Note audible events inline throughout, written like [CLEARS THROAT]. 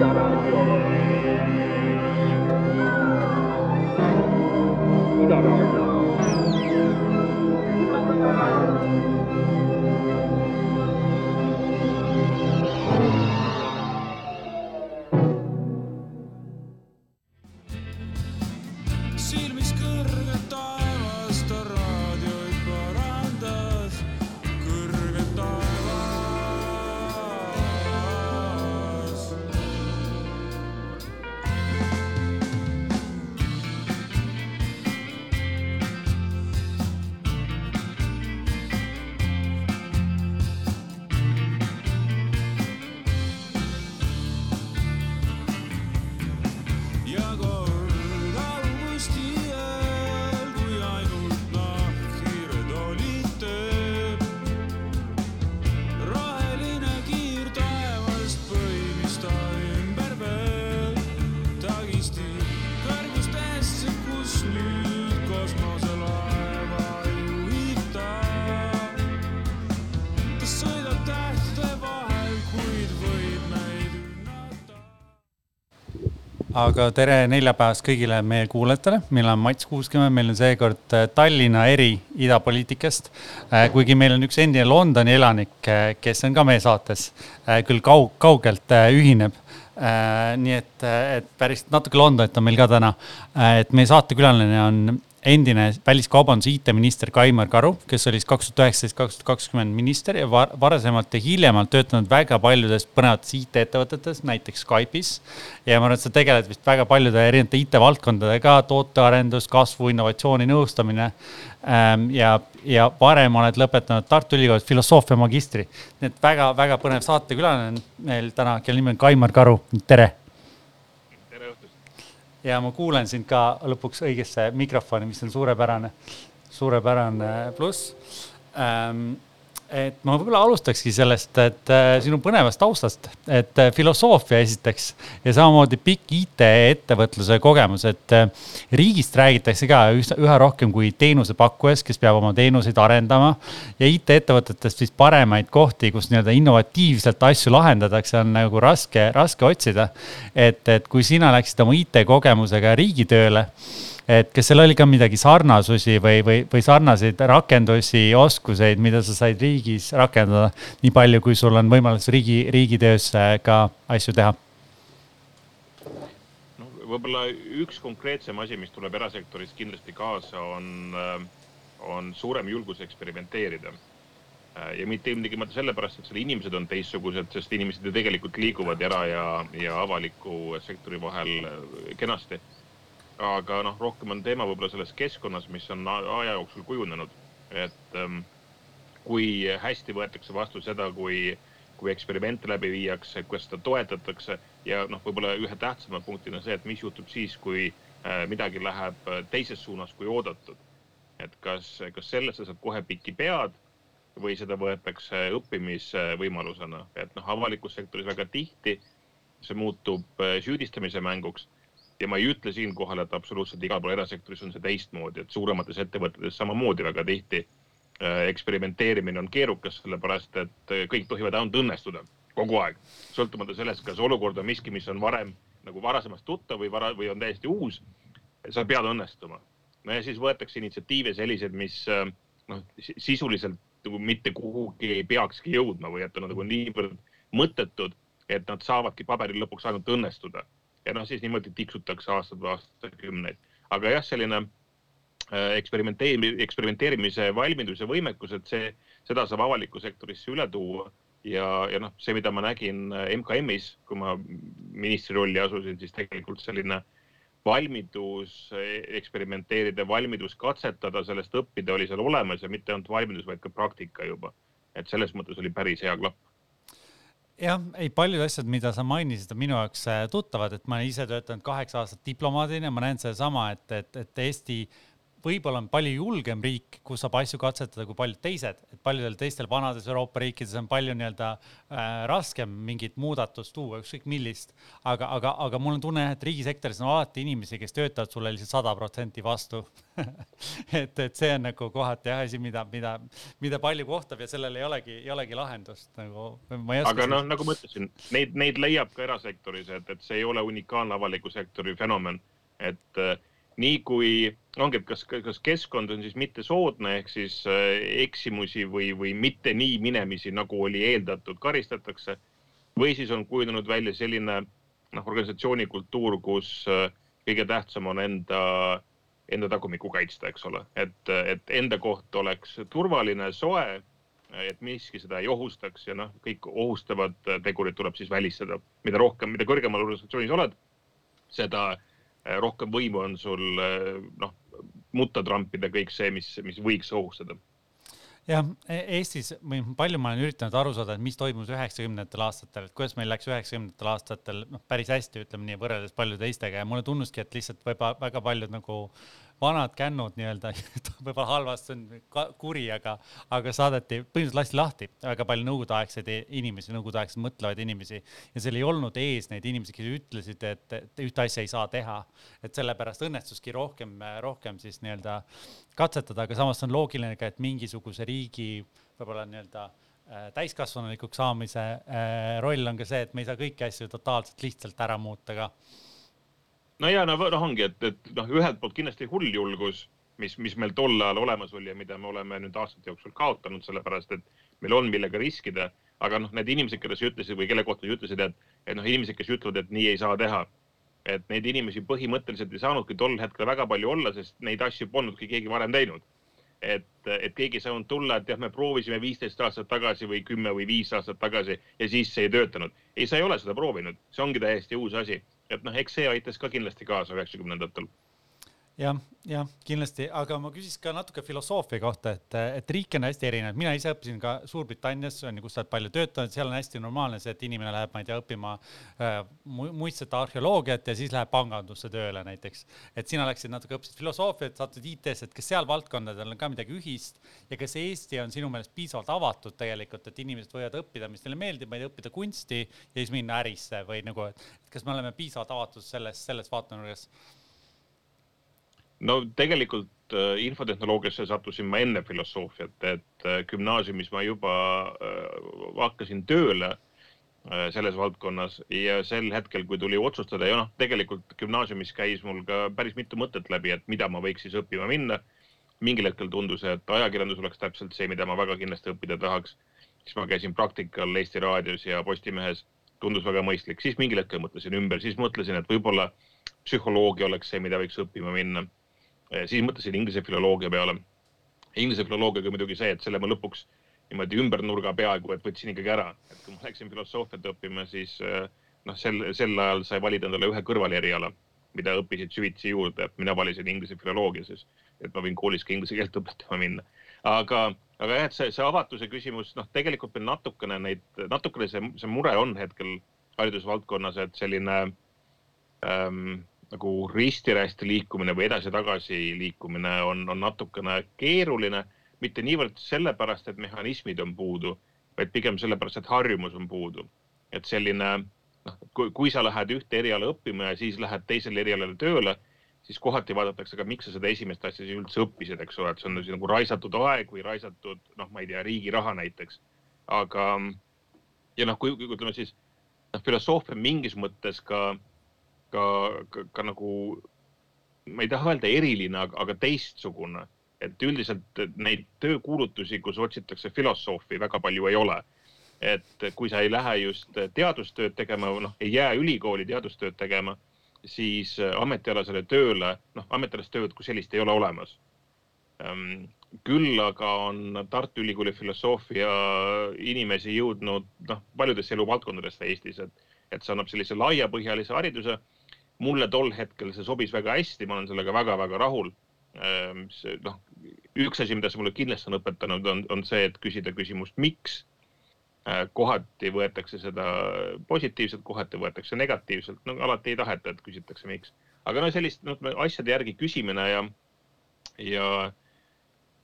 udaraku udaraku udaraku aga tere neljapäevast kõigile meie kuulajatele, meil on Mats Kuuskümmend, meil on seekord äh, Tallinna eri idapoliitikast. kuigi meil on üks endine Londoni elanik, kes on ka meie saates, küll kaug-, kaugelt äh, ühineb. nii et, et päris natuke Londonit on meil ka täna. et meie saatekülaline on endine väliskaubanduse IT-minister Kaimar Karu, kes oli siis kaks tuhat üheksateist, kaks tuhat kakskümmend minister ja var- varasemalt ja hiljemalt töötanud väga paljudes põnevates IT-ettevõtetes, näiteks Skype'is. ja ma arvan, et sa tegeled vist väga paljude erinevate IT-valdkondadega, tootearendus, kasvu, innovatsiooni nõustamine. ja, ja varem oled lõpetanud Tartu Ülikoolis filosoofia magistri. nii et väga-väga põnev saatekülaline on meil täna, kelle nimi on Kaimar Karu, tere. Ja ma kuulen sind ka lõpuks õigesse mikrofoni, mis on suurepärane, suurepärane pluss ähm,. Et ma võib-olla alustakski sellest, et äh, sinu põnevast taustast, et äh, filosoofia esiteks ja samamoodi pikk IT-ettevõtluse kogemus, et äh, riigist räägitakse ka üha rohkem kui teenusepakkujast, kes peab oma teenuseid arendama ja IT-ettevõtetest vist paremaid kohti, kus nii-öelda innovatiivselt asju lahendatakse, on nagu raske, raske otsida. et, et kui sina läksid oma IT-kogemusega riigitööle, et kas seal oli ka midagi sarnasusi või, või, või sarnaseid rakendusi, oskuseid, mida sa said riigis rakendada, nii palju, kui sul on võimalus riigi, riigitöös äh, ka asju teha? noh, võib-olla üks konkreetsem asi, mis tuleb erasektoris kindlasti kaasa, on, on suurem julgus eksperimenteerida. ja mitte ilmtingimata sellepärast, et seal inimesed on teistsugused, sest inimesed ju tegelikult liiguvad era- ja, ja avaliku sektori vahel kenasti. Aga noh, rohkem on teema võib-olla selles keskkonnas, mis on aja jooksul kujunenud, et ähm, kui hästi võetakse vastu seda, kui, kui eksperimente läbi viiakse, kuidas seda toetatakse ja noh, võib-olla ühe tähtsama punktina see, et mis juhtub siis, kui äh, midagi läheb äh, teises suunas kui oodatud. et kas, kas sellesse saab kohe pikki pead või seda võetakse õppimisvõimalusena, et noh, avalikus sektoris väga tihti see muutub äh, süüdistamise mänguks ja ma ei ütle siinkohal, et absoluutselt igal pool erasektoris on see teistmoodi, et suuremates ettevõtetes samamoodi väga tihti äh, eksperimenteerimine on keerukas, sellepärast et äh, kõik tohivad ainult õnnestuda kogu aeg, sõltumata sellest, kas olukord on miski, mis on varem nagu varasemast tuttav või vara- või on täiesti uus. sa pead õnnestuma. no ja siis võetakse initsiatiive selliseid, mis äh, noh, sisuliselt nagu mitte kuhugi ei peakski jõudma või et on nagu niivõrd mõttetud, et nad saavadki paberil lõpuks ainult õnnestuda ja noh, siis niimoodi tiksutakse aastaid või aastakümneid. aga jah, selline äh, eksperimenteeri-, eksperimenteerimise valmidus ja võimekus, et see, seda saab avalikku sektorisse üle tuua ja, ja noh, see, mida ma nägin äh, MKM-is, kui ma ministri rolli asusin, siis tegelikult selline valmidus eh, eksperimenteerida, valmidus katsetada, sellest õppida oli seal olemas ja mitte ainult valmidus, vaid ka praktika juba. et selles mõttes oli päris hea klapp. jah, ei paljud asjad, mida sa mainisid, on minu jaoks äh, tuttavad, et ma ise töötanud kaheksa aastat diplomaadina, ma näen sedasama, et, et, et Eesti võib-olla on palju julgem riik, kus saab asju katsetada kui paljud teised, et paljudel teistel vanades Euroopa riikides on palju nii-öelda äh, raskem mingit muudatust tuua, ükskõik millist. aga, aga, aga mul on tunne, et riigisektoris on alati inimesi, kes töötavad sulle lihtsalt sada protsenti vastu [LAUGHS] et, et see on nagu kohati jah asi, mida, mida, mida palju kohtab ja sellel ei olegi, ei olegi lahendust nagu. aga noh, nagu ma ütlesin, neid, neid leiab ka erasektoris, et, et see ei ole unikaalne avaliku sektori fenomen, et äh, nii kui et kas, kas keskkond on siis mitte soodne ehk siis äh, eksimusi või, või mitte nii minemisi, nagu oli eeldatud, karistatakse. või siis on kujunenud välja selline noh, organisatsiooni kultuur, kus äh, kõige tähtsam on enda, enda tagumikku kaitsta, eks ole, et, et enda koht oleks turvaline, soe, et miski seda ei ohustaks ja noh, kõik ohustavad tegurid tuleb siis välistada. mida rohkem, mida kõrgemal organisatsioonis oled, seda rohkem võimu on sul eh, noh, mutta trampida kõik see, mis, mis võiks ohustada. Jah, e-, Eestis või palju ma olen üritanud aru saada, et mis toimus üheksakümnendatel aastatel, et kuidas meil läks üheksakümnendatel aastatel noh, päris hästi, ütleme nii, võrreldes paljude teistega. Ja mulle tunduski, et lihtsalt võib-olla väga paljud nagu vanad kännud nii-öelda [LAUGHS] võib-olla halvasti on kuri, aga, aga saadeti, põhimõtteliselt lasti lahti väga palju nõukogudeaegseid inimesi, nõukogudeaegseid mõtlevaid inimesi. ja seal ei olnud ees neid inimesi, kes ütlesid, et, et ühte asja ei saa teha. et sellepärast õnnestuski rohkem, rohkem siis nii-öelda katsetada, aga samas on loogiline ka, et mingisuguse riigi võib-olla nii-öelda äh, täiskasvanulikuks saamise äh, roll on ka see, et me ei saa kõiki asju totaalselt lihtsalt ära muuta ka no ja no, noh, ongi, et, et noh, ühelt poolt kindlasti hulljulgus, mis, mis meil tol ajal olemas oli ja mida me oleme nüüd aastate jooksul kaotanud, sellepärast et meil on, millega riskida. aga noh, need inimesed, keda sa ütlesid või kelle kohta sa ütlesid, et, et noh, inimesed, kes ütlevad, et nii ei saa teha. et neid inimesi põhimõtteliselt ei saanudki tol hetkel väga palju olla, sest neid asju polnudki keegi varem teinud et, et keegi ei saanud tulla, et jah, me proovisime viisteist aastat tagasi või kümme või viis aastat tagasi ja siis see ei töötanud. ei, sa ei ole seda proovinud, see ongi täiesti uus asi et noh, eks see aitas ka kindlasti kaasa üheksakümnendatel jah, jah, kindlasti, aga ma küsiks ka natuke filosoofia kohta, et, et riike on hästi erinevaid, mina ise õppisin ka Suurbritannias, on ju, kus sa oled palju töötanud, seal on hästi normaalne see, et inimene läheb, ma ei tea, õppima äh, muistsete arheoloogiat ja siis läheb pangandusse tööle näiteks. et sina läksid natuke, õppisid filosoofiat, sattusid IT-sse, et kas seal valdkondadel on ka midagi ühist ja kas Eesti on sinu meelest piisavalt avatud tegelikult, et inimesed võivad õppida, mis neile meeldib, ma ei tea, õppida kunsti ja siis minna ärisse või nagu, et kas me oleme piisavalt avatud selles, selles vaatenurgas? No tegelikult äh, infotehnoloogiasse sattusin ma enne filosoofiat, et äh, gümnaasiumis ma juba äh, hakkasin tööle selles valdkonnas ja sel hetkel, kui tuli otsustada ja noh, tegelikult gümnaasiumis käis mul ka päris mitu mõtet läbi, et mida ma võiks siis õppima minna. mingil hetkel tundus, et ajakirjandus oleks täpselt see, mida ma väga kindlasti õppida tahaks. siis ma käisin praktikal Eesti Raadios ja Postimehes, tundus väga mõistlik, siis mingil hetkel mõtlesin ümber, siis mõtlesin, et võib-olla psühholoogia oleks see, mida võiks õppima minna siis mõtlesin inglise filoloogia peale. Inglise filoloogiaga muidugi see, et selle ma lõpuks niimoodi ümber nurga peaaegu, et võtsin ikkagi ära, et kui ma läksin filosoofiat õppima, siis eh, noh, sel, sel ajal sai valida endale ühe kõrvaleriala, mida õppisid süvitsi juurde, et mina valisin inglise filoloogia siis, et ma võin koolis ka inglise keelt õpetama minna. aga, aga jah, et see, see avatuse küsimus, noh, tegelikult meil natukene neid, natukene see, see mure on hetkel haridusvaldkonnas, et selline ähm, nagu risti-rästi liikumine või edasi-tagasi liikumine on, on natukene keeruline. mitte niivõrd sellepärast, et mehhanismid on puudu, vaid pigem sellepärast, et harjumus on puudu. et selline noh, kui, kui sa lähed ühte eriala õppima ja siis lähed teisele erialale tööle, siis kohati vaadatakse ka, miks sa seda esimest asja siis üldse õppisid, eks ole, et see on nagu raisatud aeg või raisatud, noh, ma ei tea, riigi raha näiteks. aga ja noh, kui, ütleme siis noh, filosoofia mingis mõttes ka ka, ka, ka nagu, ma ei taha öelda eriline, aga, aga teistsugune. et üldiselt neid töökuulutusi, kus otsitakse filosoofi, väga palju ei ole. et kui sa ei lähe just teadustööd tegema, noh, ei jää ülikooli teadustööd tegema, siis ametialasele tööle, noh, ametialast tööd kui sellist ei ole olemas ehm, küll aga on Tartu Ülikooli filosoofia inimesi jõudnud noh, paljudesse eluvaldkondadesse Eestis, et, et see annab sellise laiapõhjalise hariduse mulle tol hetkel see sobis väga hästi, ma olen sellega väga-väga rahul. Ehm, see noh, üks asi, mida see mulle kindlasti on õpetanud, on, on see, et küsida küsimust, miks. Ehm, kohati võetakse seda positiivselt, kohati võetakse negatiivselt, no alati ei taheta, et küsitakse, miks. aga no sellist noh, asjade järgi küsimine ja, ja,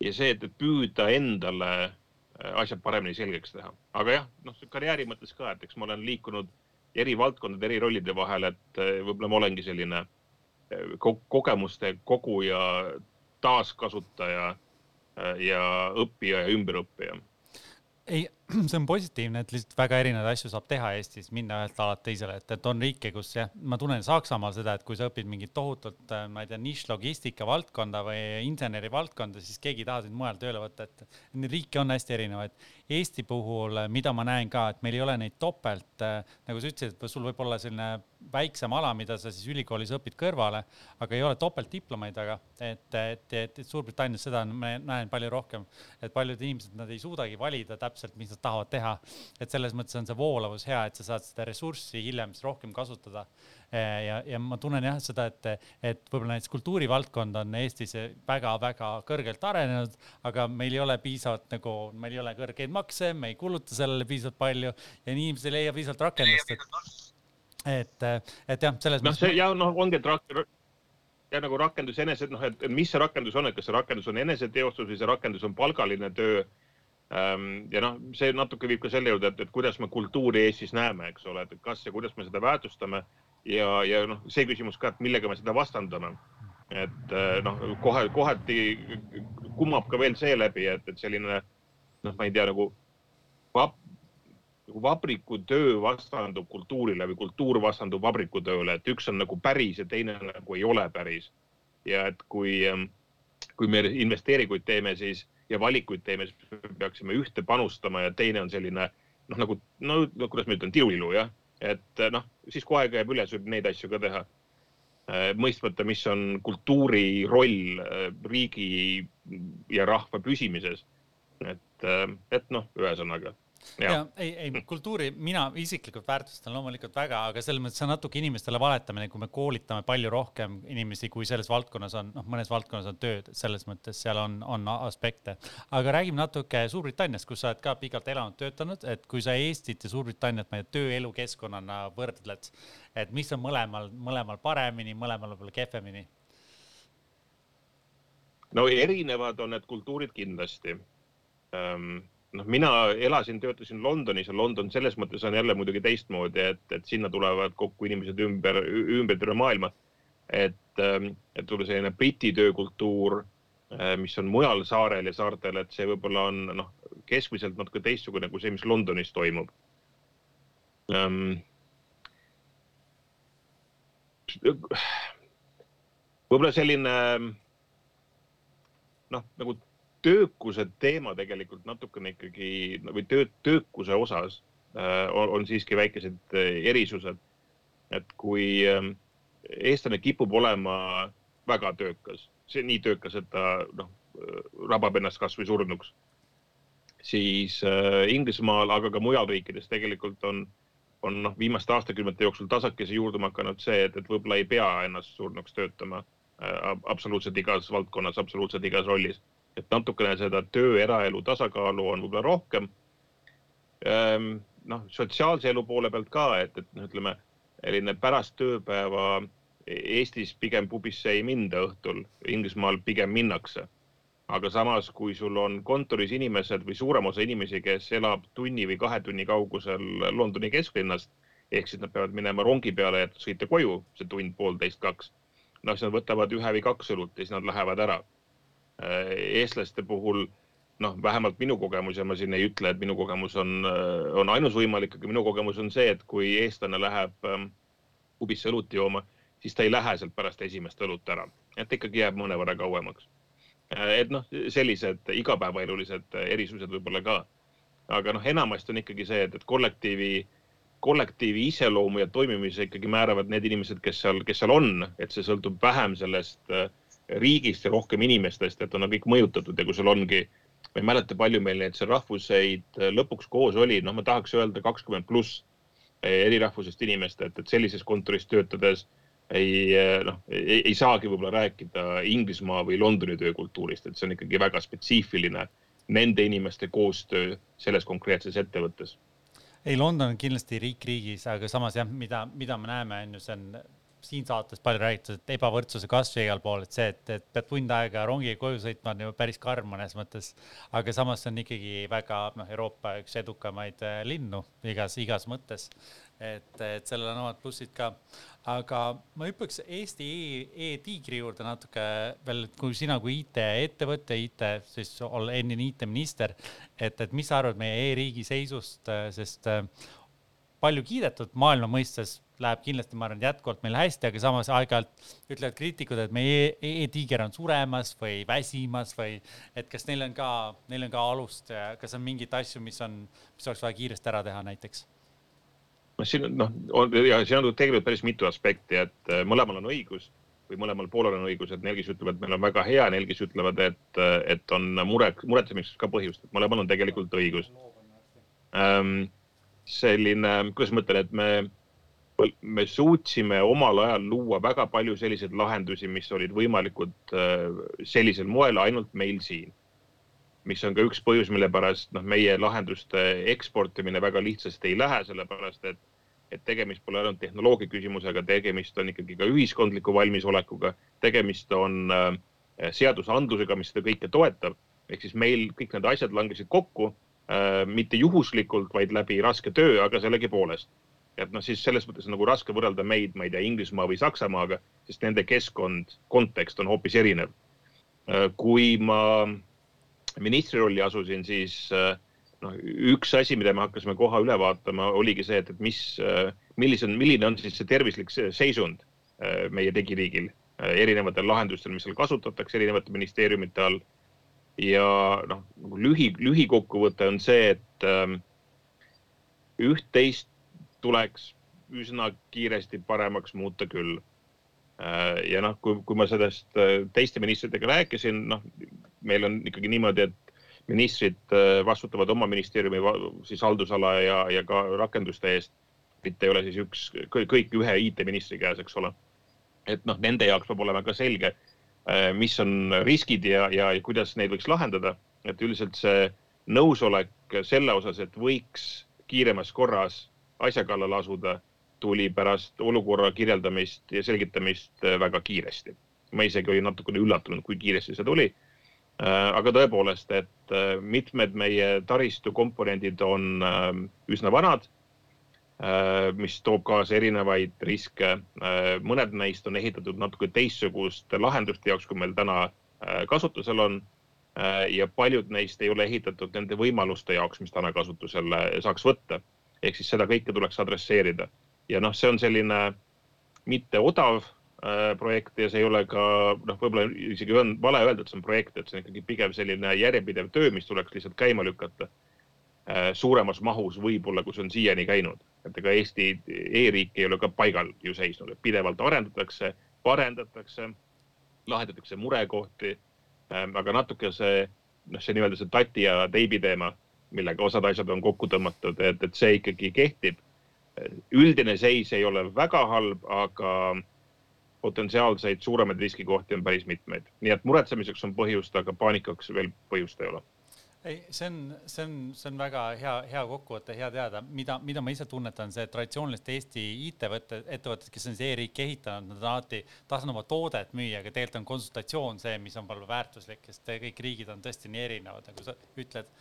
ja see, et püüda endale asjad paremini selgeks teha, aga jah, noh, karjääri mõttes ka, et eks ma olen liikunud eri valdkondade, eri rollide vahel, et võib-olla ma olengi selline ko kogemuste koguja, taaskasutaja ja õppija ja ümberõppija. Ei, [CLEARS THROAT] see on positiivne, et lihtsalt väga erinevaid asju saab teha Eestis, minna ühelt alalt teisele, et, et on riike, kus jah, ma tunnen Saksamaal seda, et kui sa õpid mingit tohutut, äh, ma ei tea, nišlogistika valdkonda või inseneri valdkonda, siis keegi ei taha sind mujal tööle võtta, et neid riike on hästi erinevaid. Eesti puhul, mida ma näen ka, et meil ei ole neid topelt, äh, nagu sa ütlesid, et sul võib olla selline väiksem ala, mida sa siis ülikoolis õpid kõrvale, aga ei ole topeltdiplomeid väga, et, et, et, et Suurbritannias seda ma näen palju rohkem, et paljud inimesed, nad ei suudagi valida täpselt, mis nad tahavad teha. et selles mõttes on see voolavus hea, et sa saad seda ressurssi hiljem siis rohkem kasutada. ja, ja ma tunnen jah seda, et, et võib-olla näiteks kultuurivaldkond on Eestis väga-väga kõrgelt arenenud, aga meil ei ole piisavalt nagu, meil ei ole kõrgeid makse, me ei kuluta sellele piisavalt palju ja inimesed ei leia piisavalt rakendust, et, et, et jah, selles no, mõttes. ja noh, ongi, et rak-, ja nagu rakendus enese, noh, et mis see rakendus on, et kas see rakendus on eneseteostus või see rakendus on palgaline töö ja noh, see natuke viib ka selle juurde, et, et kuidas me kultuuri Eestis näeme, eks ole, et kas ja kuidas me seda väärtustame ja, ja noh, see küsimus ka, et millega me seda vastandame. et eh, noh, kohe kohati kumab ka veel seeläbi, et, et selline noh, ma ei tea nagu vap, nagu vabrikutöö vastandub kultuurile või kultuur vastandub vabrikutööle, et üks on nagu päris ja teine nagu ei ole päris. ja et kui, ehm, kui me investeeringuid teeme, siis ja valikuid teeme, siis peaksime ühte panustama ja teine on selline noh, nagu no, kuidas ma ütlen, tiluilu jah, et noh, siis kui aega jääb üle, siis võib neid asju ka teha. Äh, mõistmata, mis on kultuuri roll äh, riigi ja rahva püsimises. et, äh, et noh, ühesõnaga ja, ja ei, ei kultuuri mina isiklikult väärtustan loomulikult väga, aga selles mõttes on natuke inimestele valetamine, kui me koolitame palju rohkem inimesi, kui selles valdkonnas on, noh, mõnes valdkonnas on tööd, selles mõttes seal on, on aspekte. aga räägime natuke Suurbritanniast, kus sa oled ka pikalt elanud, töötanud, et kui sa Eestit ja Suurbritanniat, ma ei tea, tööelukeskkonnana võrdled, et mis on mõlemal, mõlemal paremini, mõlemal võib-olla kehvemini? no erinevad on need kultuurid kindlasti um noh, mina elasin, töötasin Londonis ja London selles mõttes on jälle muidugi teistmoodi, et, et sinna tulevad kokku inimesed ümber, ümber terve maailma. et, ähm, et võib-olla selline Briti töökultuur, äh, mis on mujal saarel ja saartel, et see võib-olla on noh, keskmiselt natuke teistsugune kui see, mis Londonis toimub um,. võib-olla selline noh, nagu töökuse teema tegelikult natukene ikkagi või töö, töökuse osas äh, on, on siiski väikesed äh, erisused. et kui äh, eestlane kipub olema väga töökas, see nii töökas, et ta noh, rabab ennast kasvõi surnuks, siis äh, Inglismaal, aga ka mujal riikides tegelikult on, on noh, viimaste aastakümnete jooksul tasakesi juurduma hakanud see, et, et võib-olla ei pea ennast surnuks töötama äh, absoluutselt igas valdkonnas, absoluutselt igas rollis et natukene seda töö, eraelu tasakaalu on võib-olla rohkem. Ehm, noh, sotsiaalse elu poole pealt ka, et, et noh, ütleme selline pärast tööpäeva Eestis pigem pubisse ei minda õhtul, Inglismaal pigem minnakse. aga samas, kui sul on kontoris inimesed või suurem osa inimesi, kes elab tunni või kahe tunni kaugusel Londoni kesklinnast, ehk siis nad peavad minema rongi peale ja sõita koju see tund, poolteist, kaks. noh, siis nad võtavad ühe või kaks õlut ja siis nad lähevad ära eestlaste puhul noh, vähemalt minu kogemus ja ma siin ei ütle, et minu kogemus on, äh, on ainus võimalik, aga minu kogemus on see, et kui eestlane läheb ähm, pubisse õlut jooma, siis ta ei lähe sealt pärast esimest õlut ära, et ikkagi jääb mõnevõrra kauemaks. Äh, et noh, sellised igapäevaelulised erisused võib-olla ka. aga noh, enamasti on ikkagi see, et, et kollektiivi, kollektiivi iseloomu ja toimimise ikkagi määravad need inimesed, kes seal, kes seal on, et see sõltub vähem sellest äh, riigist ja rohkem inimestest, et on kõik mõjutatud ja kui sul ongi, ma ei mäleta, palju meil neid seal rahvuseid lõpuks koos oli, noh, ma tahaks öelda kakskümmend pluss eri rahvusest inimest, et, et sellises kontoris töötades ei noh, ei, ei saagi võib-olla rääkida Inglismaa või Londoni töökultuurist, et see on ikkagi väga spetsiifiline nende inimeste koostöö selles konkreetses ettevõttes. Ei, London on kindlasti riik riigis, aga samas jah, mida, mida me näeme, on ju, see on siin saates palju räägitud, et ebavõrdsuse kasv igal pool, et see, et, et pead tund aega rongiga koju sõitma, on ju päris karm mõnes mõttes. aga samas see on ikkagi väga noh, Euroopa üks edukamaid äh, linnu igas, igas mõttes. et, et sellel on omad plussid ka. aga ma hüppaks Eesti e-tiigri e juurde natuke veel, kui sina kui IT-ettevõte, IT, siis olla endine IT-minister, et, et mis sa arvad meie e-riigi seisust, sest palju kiidetud maailma mõistes läheb kindlasti, ma arvan, jätkuvalt meil hästi, aga samas aeg-ajalt ütlevad kriitikud, et meie e-tiiger on suremas või väsimas või et kas neil on ka, neil on ka alust, kas on mingeid asju, mis on, mis oleks vaja kiiresti ära teha näiteks? no siin noh, on ja siin on tegelikult päris mitu aspekti, et äh, mõlemal on õigus või mõlemal poolel on õigus, et neil, kes ütlevad, et meil on väga hea, neil, kes ütlevad, et, et on mure, muretsemiseks ka põhjust, et mõlemal on tegelikult õigus selline, kuidas ma ütlen, et me, me suutsime omal ajal luua väga palju selliseid lahendusi, mis olid võimalikud äh, sellisel moel ainult meil siin. mis on ka üks põhjus, mille pärast noh, meie lahenduste eksportimine väga lihtsasti ei lähe, sellepärast et, et tegemist pole ainult tehnoloogia küsimusega, tegemist on ikkagi ka ühiskondliku valmisolekuga, tegemist on äh, seadusandlusega, mis seda kõike toetab. ehk siis meil kõik need asjad langesid kokku Äh, mitte juhuslikult, vaid läbi raske töö, aga sellegipoolest. Et noh, siis selles mõttes nagu raske võrrelda meid, ma ei tea, Inglismaa või Saksamaaga, sest nende keskkond, kontekst on hoopis erinev. Äh, kui ma ministri rolli asusin, siis äh, noh, üks asi, mida me hakkasime kohe üle vaatama, oligi see, et, et mis, millise, milline on siis see tervislik seisund meie digiriigil erinevatel lahendustel, mis seal kasutatakse erinevate ministeeriumite all ja noh, nagu lühi, lühikokkuvõte on see, et ähm, üht-teist tuleks üsna kiiresti paremaks muuta küll äh,. ja noh, kui, kui ma sellest äh, teiste ministritega rääkisin, noh, meil on ikkagi niimoodi, et ministrid äh, vastutavad oma ministeeriumi siis haldusala ja, ja ka rakenduste eest. mitte ei ole siis üks, kõik ühe IT-ministri käes, eks ole. et noh, nende jaoks peab olema ka selge mis on riskid ja, ja kuidas neid võiks lahendada. et üldiselt see nõusolek selle osas, et võiks kiiremas korras asja kallale asuda, tuli pärast olukorra kirjeldamist ja selgitamist äh, väga kiiresti. ma isegi olin natukene üllatunud, kui kiiresti see tuli. Äh, aga tõepoolest, et mitmed meie taristu komponendid on üsna vanad Äh, mis toob kaasa erinevaid riske. Äh, mõned neist on ehitatud natuke teistsuguste lahenduste jaoks, kui meil täna äh, kasutusel on. ja paljud neist ei ole ehitatud nende võimaluste jaoks, mis täna kasutusele saaks võtta. Ehk siis seda kõike tuleks adresseerida. Ja noh, see on selline mitte odav projekt ja see ei ole ka noh, võib-olla isegi on vale öelda, et see on projekt, et see on ikkagi pigem selline järjepidev töö, mis tuleks lihtsalt käima lükata. Suuremas mahus võib-olla, kui see on siiani käinud. Et ega Eesti e-riik ei ole ka paigal ju seisnud, et pidevalt arendatakse, parendatakse, lahendatakse murekohti. Ähm, aga natuke see, noh, see nii-öelda see tati ja teibi teema, millega osad asjad on kokku tõmmatud, et, et see ikkagi kehtib. üldine seis ei ole väga halb, aga potentsiaalseid suuremaid riskikohti on päris mitmeid, nii et muretsemiseks on põhjust, aga paanikaks veel põhjust ei ole. Ei, see on, see on, see on väga hea, hea kokkuvõte, hea teada, mida, mida ma ise tunnetan, see traditsioonilised Eesti IT-võtted, ettevõtted, kes on siis e-riiki ehitanud, nad alati tahtnud oma toodet müüa, aga tegelikult on konsultatsioon see, mis on palju väärtuslik, sest kõik riigid on tõesti nii erinevad, nagu sa ütled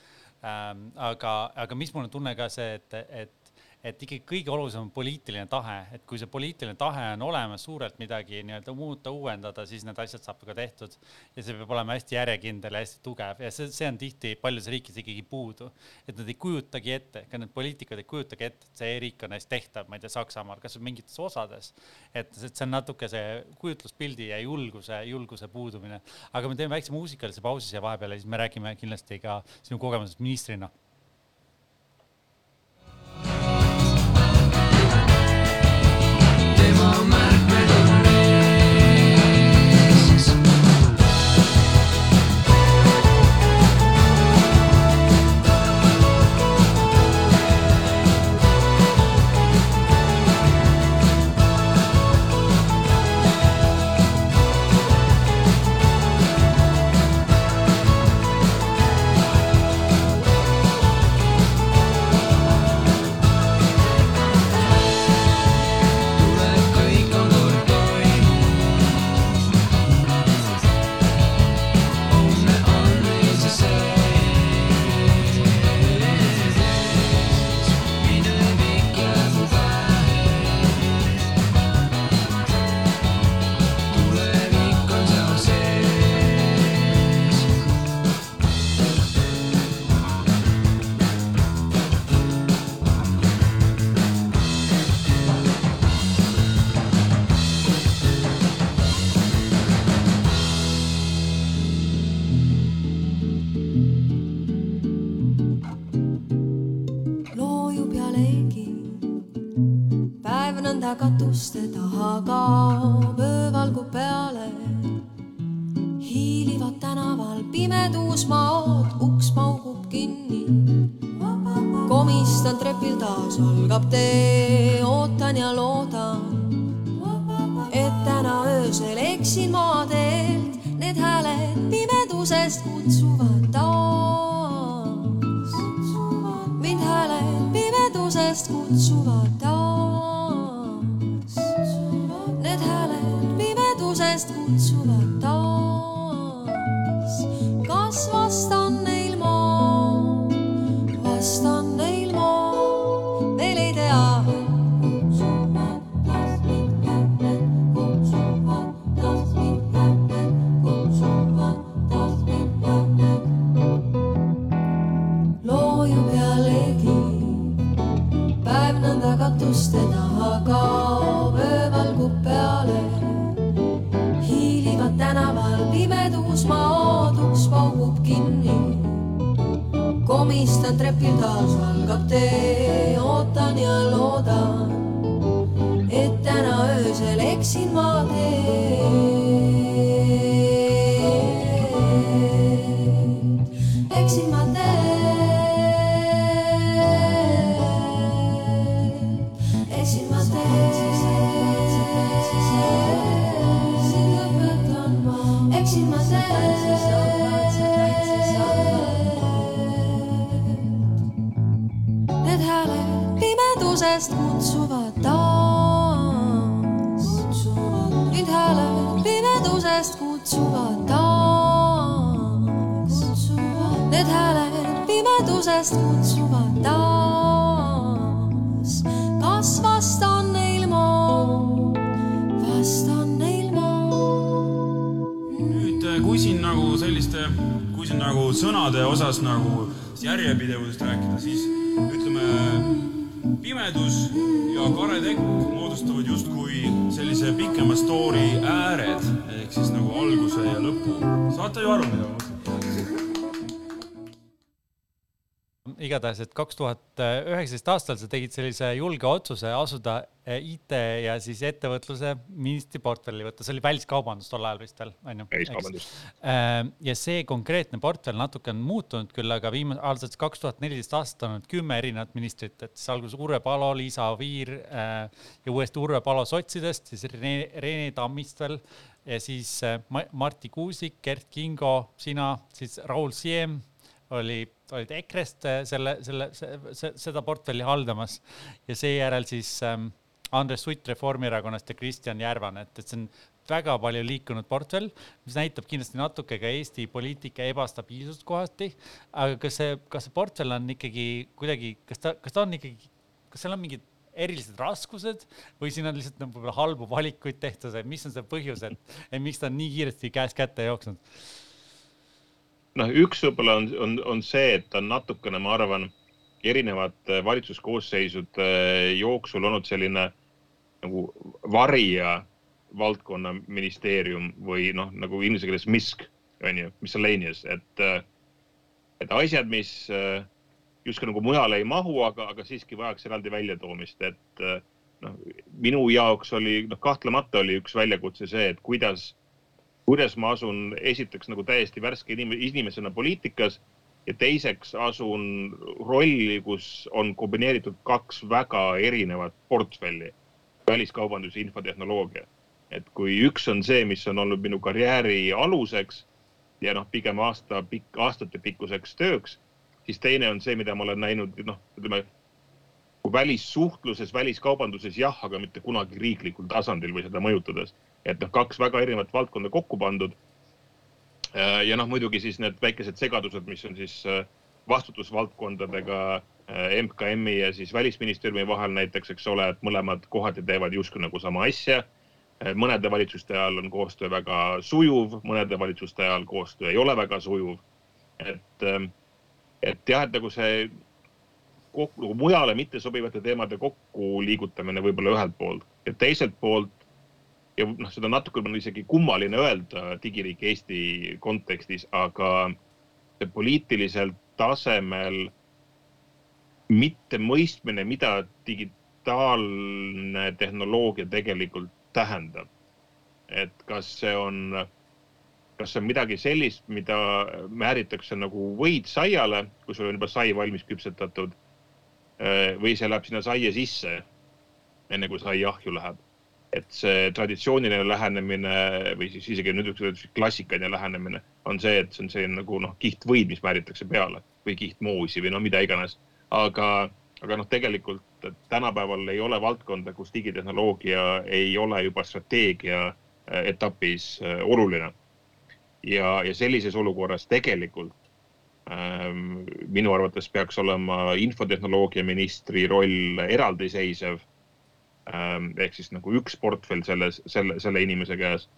ähm,. aga, aga mis mul on tunne ka see, et, et et ikkagi kõige olulisem on poliitiline tahe, et kui see poliitiline tahe on olemas suurelt midagi nii-öelda muuta, uuendada, siis need asjad saab ka tehtud. ja see peab olema hästi järjekindel ja hästi tugev ja see, see on tihti paljudes riikides ikkagi puudu. et nad ei kujutagi ette, ka need poliitikud ei kujutagi ette, et see e-riik on hästi tehtav, ma ei tea, Saksamaal, kasvõi mingites osades. et see on natuke see kujutluspildi ja julguse, julguse puudumine. aga me teeme väikse muusikalise pausi siia vahepeal ja siis me räägime kindlasti ka sinu kogemusest ministrina my igatahes, et kaks tuhat üheksateist aastal sa tegid sellise julge otsuse asuda eh, IT ja siis ettevõtluse ministri portfelli võtta, see oli väliskaubandus tol ajal vist veel, onju? väliskaubandus. ja see konkreetne portfell natuke on muutunud küll, aga viimase, aastast kaks tuhat neliteist aastat on olnud kümme erinevat ministrit, et siis alguses Urve Palo, Liisa Oviir äh, ja uuesti Urve Palo sotsidest, siis Rene, Rene Tammistel ja siis Ma- Marti Kuusik, Gert Kingo, sina, siis Raul Siem oli, olid EKRE-st äh, selle, selle, seda portfelli haldamas ja seejärel siis ähm, Andres Sutt Reformierakonnast ja Kristjan Järvan, et, et see on väga palju liikunud portfell, mis näitab kindlasti natuke ka Eesti poliitika ebastabiilsust kohati. aga kas see, kas see portfell on ikkagi kuidagi, kas ta, kas ta on ikkagi, kas seal on mingid erilised raskused või siin on lihtsalt nagu võib-olla halbu valikuid tehtud, et mis on see põhjus, et, et miks ta on nii kiiresti käest kätte jooksnud? noh, üks võib-olla on, on, on see, et on natukene, ma arvan, erinevate valitsuskoosseisude jooksul olnud selline nagu varija valdkonna ministeerium või noh, nagu inglise keeles misk on ju, miscellaneous, et, et asjad, mis äh, justkui nagu mujale ei mahu, aga, aga siiski vajaks eraldi väljatoomist, et äh, noh, minu jaoks oli noh, kahtlemata oli üks väljakutse see, et kuidas kuidas ma asun esiteks nagu täiesti värske inim inimesena poliitikas ja teiseks asun rolli, kus on kombineeritud kaks väga erinevat portfelli, väliskaubandus ja infotehnoloogia. et kui üks on see, mis on olnud minu karjääri aluseks ja noh, pigem aasta pikk, aastatepikkuseks tööks, siis teine on see, mida ma olen näinud, noh, ütleme välissuhtluses, väliskaubanduses jah, aga mitte kunagi riiklikul tasandil või seda mõjutades et noh, kaks väga erinevat valdkonda kokku pandud. ja noh, muidugi siis need väikesed segadused, mis on siis äh, vastutusvaldkondadega äh, MKM-i ja siis välisministeeriumi vahel näiteks, eks ole, et mõlemad kohati teevad justkui nagu sama asja. mõnede valitsuste ajal on koostöö väga sujuv, mõnede valitsuste ajal koostöö ei ole väga sujuv. et, et jah, et nagu see kokku, nagu mujale mittesobivate teemade kokku liigutamine võib-olla ühelt poolt ja teiselt poolt ja noh, seda natuke on isegi kummaline öelda digiriik Eesti kontekstis, aga poliitilisel tasemel mittemõistmine, mida digi, digitaalne tehnoloogia tegelikult tähendab. et kas see on, kas see on midagi sellist, mida määritakse nagu võid saiale, kui sul on juba sai valmis küpsetatud või see läheb sinna saia sisse, enne kui sai ahju läheb. Et see traditsiooniline lähenemine või siis isegi nüüd üks klassikaline lähenemine on see, et see on selline nagu noh, kihtvõid, mis määritakse peale või kihtmoosi või no mida iganes. aga, aga noh, tegelikult tänapäeval ei ole valdkonda, kus digitehnoloogia ei ole juba strateegia etapis oluline. ja, ja sellises olukorras tegelikult ähm, minu arvates peaks olema infotehnoloogia ministri roll eraldiseisev. Ehk siis nagu üks portfell selles, selle, selle inimese käes.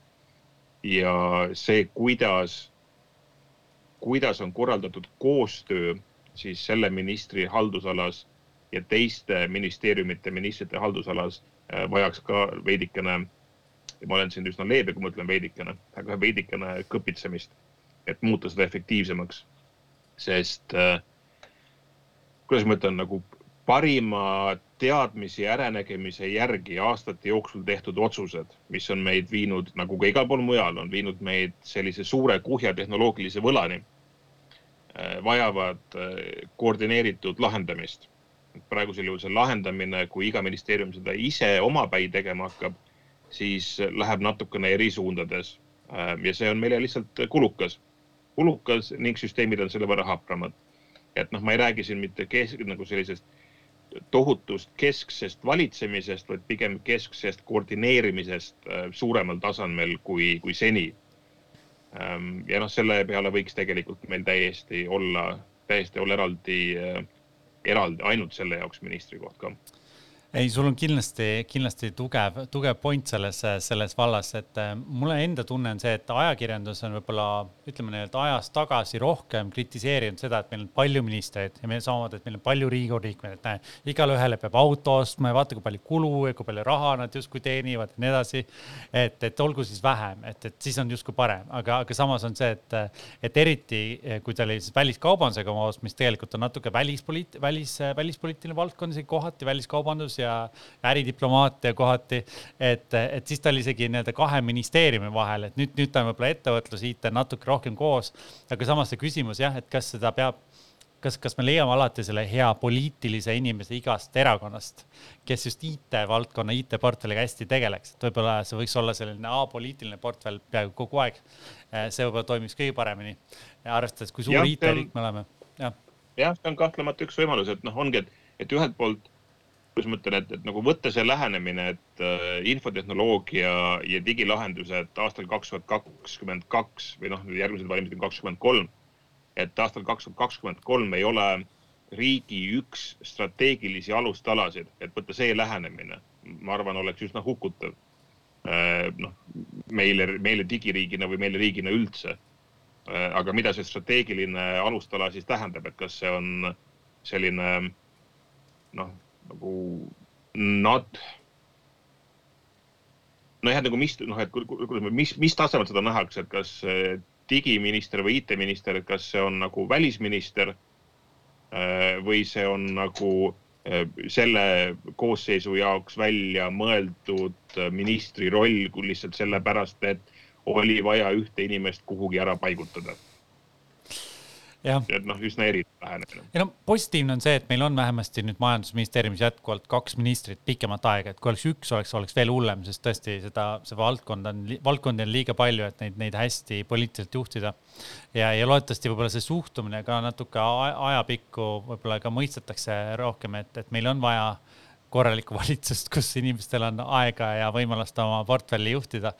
ja see, kuidas, kuidas on korraldatud koostöö siis selle ministri haldusalas ja teiste ministeeriumite ministrite haldusalas äh, vajaks ka veidikene, ma olen siin üsna leebe, kui ma ütlen veidikene, aga veidikene kõpitsemist, et muuta seda efektiivsemaks. sest äh, kuidas ma ütlen, nagu parima teadmise ja äranägemise järgi aastate jooksul tehtud otsused, mis on meid viinud, nagu ka igal pool mujal, on viinud meid sellise suure kuhja tehnoloogilise võlani, vajavad koordineeritud lahendamist praegusel juhul see lahendamine, kui iga ministeerium seda ise omapäi tegema hakkab, siis läheb natukene eri suundades. ja see on meile lihtsalt kulukas, kulukas ning süsteemid on selle võrra hapramad. et noh, ma ei räägi siin mitte kesk, nagu sellisest tohutust kesksest valitsemisest, vaid pigem kesksest koordineerimisest suuremal tasemel kui, kui seni. ja noh, selle peale võiks tegelikult meil täiesti olla, täiesti olla eraldi eraldi ainult selle jaoks ministrikoht ka ei, sul on kindlasti, kindlasti tugev, tugev point selles, selles vallas, et äh, mulle enda tunne on see, et ajakirjandus on võib-olla ütleme nii-öelda ajas tagasi rohkem kritiseerinud seda, et meil on palju ministreid ja meil samamoodi, et meil on palju Riigikogu liikmeid, et näe, igale ühele peab auto ostma ja vaata, kui palju kulu ja kui palju raha nad justkui teenivad ja nii edasi. et, et olgu siis vähem, et, et siis on justkui parem, aga, aga samas on see, et, et eriti kui ta oli siis väliskaubandusega koos, mis tegelikult on natuke välispoliit-, välis, välispoliitiline valdkond isegi kohati, väliskaubandus ja äridiplomaatia kohati. et, et siis ta oli isegi nii-öelda kahe ministeeriumi vahel, et nüüd, nüüd ta on võib-olla ettevõtlus, IT natuke rohkem koos. aga samas see küsimus jah, et kas seda peab kas, kas me leiame alati selle hea poliitilise inimese igast erakonnast, kes just IT-valdkonna, IT-portfelliga hästi tegeleks, et võib-olla see võiks olla selline apoliitiline portfell peaaegu kogu aeg. see võib-olla toimiks kõige paremini, arvestades, kui suur IT-riik me oleme, jah. jah, see on kahtlemata üks võimalus, et noh, ongi, et, et ühelt poolt kuidas ma ütlen, et, et nagu võtta see lähenemine, et äh, infotehnoloogia ja digilahendused aastal kaks tuhat kakskümmend kaks või noh, järgmised valimised on kakskümmend kolm. et aastal kaks tuhat kakskümmend kolm ei ole riigi üks strateegilisi alustalasid, et võtta see lähenemine, ma arvan, oleks üsna hukutav äh,. noh, meile, meile digiriigina või meile riigina üldse äh,. aga mida see strateegiline alustala siis tähendab, et kas see on selline noh nagu nad, nojah, nagu mis, noh, et kuidas, mis, mis tasemel seda nähakse, et kas digiminister või IT-minister, et kas see on nagu välisminister äh, või see on nagu äh, selle koosseisu jaoks välja mõeldud ministri roll lihtsalt sellepärast, et oli vaja ühte inimest kuhugi ära paigutada et noh, üsna erinev lähenemine. ja no positiivne on see, et meil on vähemasti nüüd majandusministeeriumis jätkuvalt kaks ministrit pikemat aega, et kui oleks üks, oleks, oleks veel hullem, sest tõesti seda, see valdkond on, valdkondi on liiga palju, et neid, neid hästi poliitiliselt juhtida. ja, ja loodetavasti võib-olla see suhtumine ka natuke ajapikku võib-olla ka mõistetakse rohkem, et, et meil on vaja korralikku [LAUGHS] valitsust, kus inimestel on aega ja võimalust oma portfelli juhtida.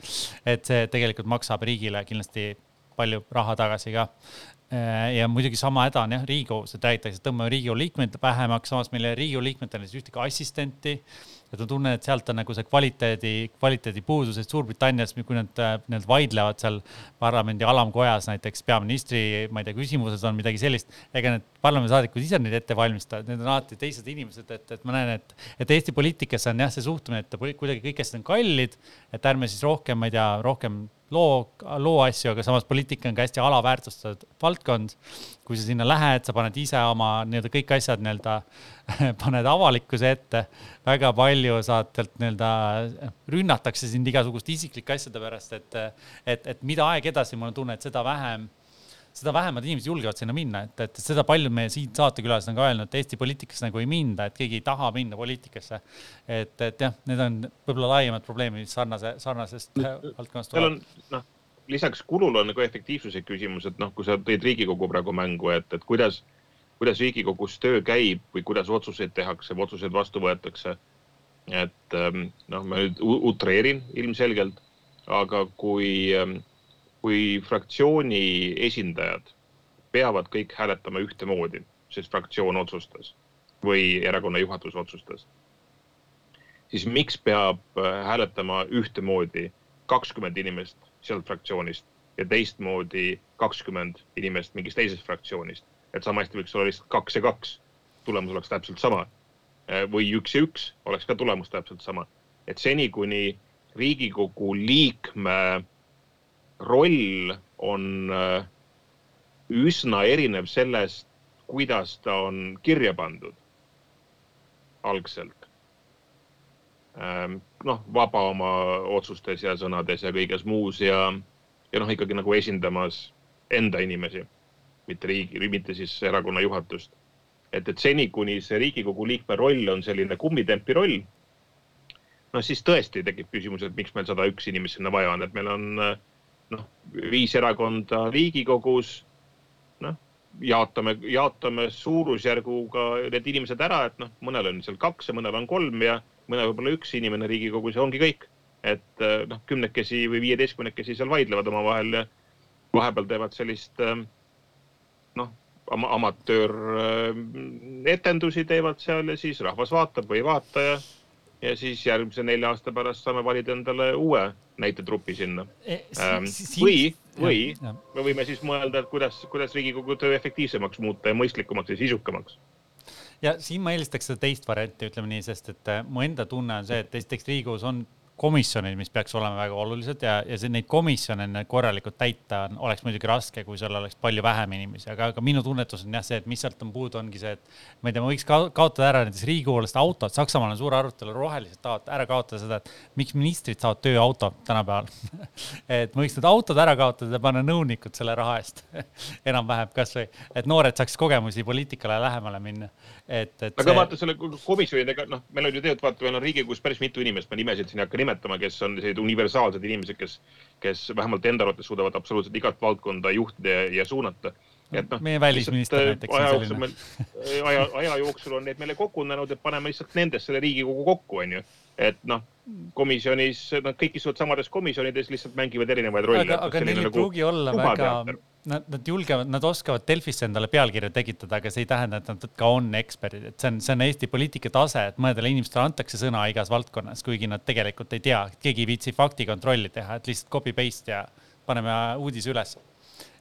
et see tegelikult maksab riigile kindlasti palju raha tagasi ka. Äh, ja muidugi sama häda on jah, Riigikogus, räägitakse, et tõmbame Riigikogu liikmeid vähemaks, samas meil Riigikogu liikmetel ei ole ühtegi assistenti. et ma tunnen, et sealt on nagu see kvaliteedi, kvaliteedi puudus, et Suurbritannias, kui nad äh, nii-öelda vaidlevad seal parlamendi alamkojas näiteks peaministri, ma ei tea, küsimuses on midagi sellist. ega need parlamendisaadikud ise neid ette valmistavad, need on alati teised inimesed, et, et ma näen, et, et Eesti poliitikas on jah, see suhtumine, et kuidagi kõik asjad on kallid. et ärme siis rohkem, ma ei tea, rohkem loo, loo asju, aga samas poliitika on ka hästi alaväärtustatud valdkond. kui sa sinna lähed, sa paned ise oma nii-öelda kõik asjad nii-öelda, [LAUGHS] paned avalikkuse ette. väga palju saad sealt nii-öelda, rünnatakse sind igasuguste isiklike asjade pärast, et, et, et mida aeg edasi, mul on tunne, et seda vähem seda vähemad inimesed julgevad sinna minna, et, et seda paljud meie siin saatekülalised on ka öelnud, et Eesti poliitikasse nagu ei minda, et keegi ei taha minna poliitikasse. et, et jah, need on võib-olla laiemad probleemid sarnase, sarnasest valdkonnast. on noh, lisaks kulul on nagu efektiivsuse küsimus, et noh, kui sa tõid Riigikogu praegu mängu, et, et kuidas, kuidas Riigikogus töö käib või kuidas otsuseid tehakse või otsuseid vastu võetakse. et noh, ma nüüd utreerin ilmselgelt, aga kui kui fraktsiooni esindajad peavad kõik hääletama ühtemoodi, sest fraktsioon otsustas või erakonna juhatus otsustas, siis miks peab äh, hääletama ühtemoodi kakskümmend inimest sealt fraktsioonist ja teistmoodi kakskümmend inimest mingist teisest fraktsioonist, et sama hästi võiks olla lihtsalt kaks ja kaks, tulemus oleks täpselt sama. Äh, või üks ja üks oleks ka tulemus täpselt sama, et seni, kuni Riigikogu liikme roll on äh, üsna erinev sellest, kuidas ta on kirja pandud algselt. Ähm, noh, vaba oma otsustes ja sõnades ja kõiges muus ja, ja noh, ikkagi nagu esindamas enda inimesi, mitte riigi, mitte siis erakonna juhatust. et, et seni, kuni see Riigikogu liikme roll on selline kummitempi roll, no siis tõesti tekib küsimus, et miks meil sada üks inimest sinna vaja on, et meil on äh, noh, viis erakonda Riigikogus, noh, jaotame, jaotame suurusjärguga need inimesed ära, et noh, mõnel on seal kaks ja mõnel on kolm ja mõnel võib-olla üks inimene Riigikogus ja ongi kõik. et noh, kümnekesi või viieteistkümnekesi seal vaidlevad omavahel ja vahepeal teevad sellist noh, amatöör etendusi teevad seal ja siis rahvas vaatab või ei vaata ja ja siis järgmise nelja aasta pärast saame valida endale uue näitetrupi sinna e,. Ähm, või, või ja, ja. me võime siis mõelda, et kuidas, kuidas Riigikogu töö efektiivsemaks muuta ja mõistlikumaks ja sisukamaks ja siin ma eelistaks seda teist varianti, ütleme nii, sest et äh, mu enda tunne on see, et esiteks Riigikogus on komisjonid, mis peaks olema väga olulised ja, ja see, neid komisjone korralikult täita on, oleks muidugi raske, kui seal oleks palju vähem inimesi, aga, aga minu tunnetus on jah see, et mis sealt on puudu, ongi see, et ma ei tea, ma võiks ka, kaotada ära näiteks riigikoolaste autod, Saksamaal on suur arutelu, rohelised tahavad ära kaotada seda, et miks ministrid saavad tööauto tänapäeval [LAUGHS] et ma võiks need autod ära kaotada ja panna nõunikud selle raha eest [LAUGHS] enam-vähem kasvõi, et noored saaks kogemusi poliitikale lähemale minna et, et. aga see... vaata selle komisjonidega, noh, meil on ju tegelikult vaata, meil on Riigikogus päris mitu inimest, ma nimesid siin ei hakka nimetama, kes on sellised universaalsed inimesed, kes, kes vähemalt enda arvates suudavad absoluutselt igat valdkonda juhtida ja, ja suunata. et noh. meie välisminister äh, näiteks. aja jooksul meil, aja, aja jooksul on need meile kogunenud, et paneme lihtsalt nendest selle Riigikogu kokku, onju. et noh komisjonis, nad kõik istuvad samades komisjonides, lihtsalt mängivad erinevaid rolle. aga, aga neil ei nagu pruugi olla väga, nad, nad julgevad, nad oskavad Delfisse endale pealkirja tekitada, aga see ei tähenda, et nad ka on eksperdid, et see on, see on Eesti poliitika tase, et mõnedele inimestele antakse sõna igas valdkonnas, kuigi nad tegelikult ei tea, keegi ei viitsi faktikontrolli teha, et lihtsalt copy paste ja paneme uudise üles.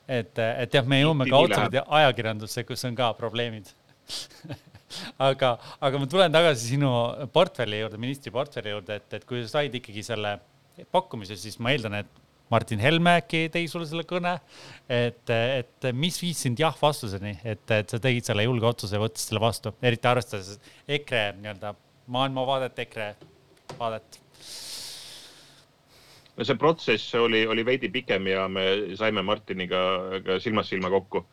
et, et jah, me jõuame ka otseselt ajakirjandusse, kus on ka probleemid. [LAUGHS] Aga, aga ma tulen tagasi sinu portfelli juurde, ministri portfelli juurde, et, et kui sa said ikkagi selle pakkumise, siis ma eeldan, et Martin Helme äkki tegi sulle selle kõne. et, et mis viis sind jah-vastuseni, et, et sa tegid selle julge otsuse ja võtsid selle vastu, eriti arvestades EKRE nii-öelda maailmavaadet, EKRE vaadet no see protsess oli, oli veidi pikem ja me saime Martiniga ka silmast silma kokku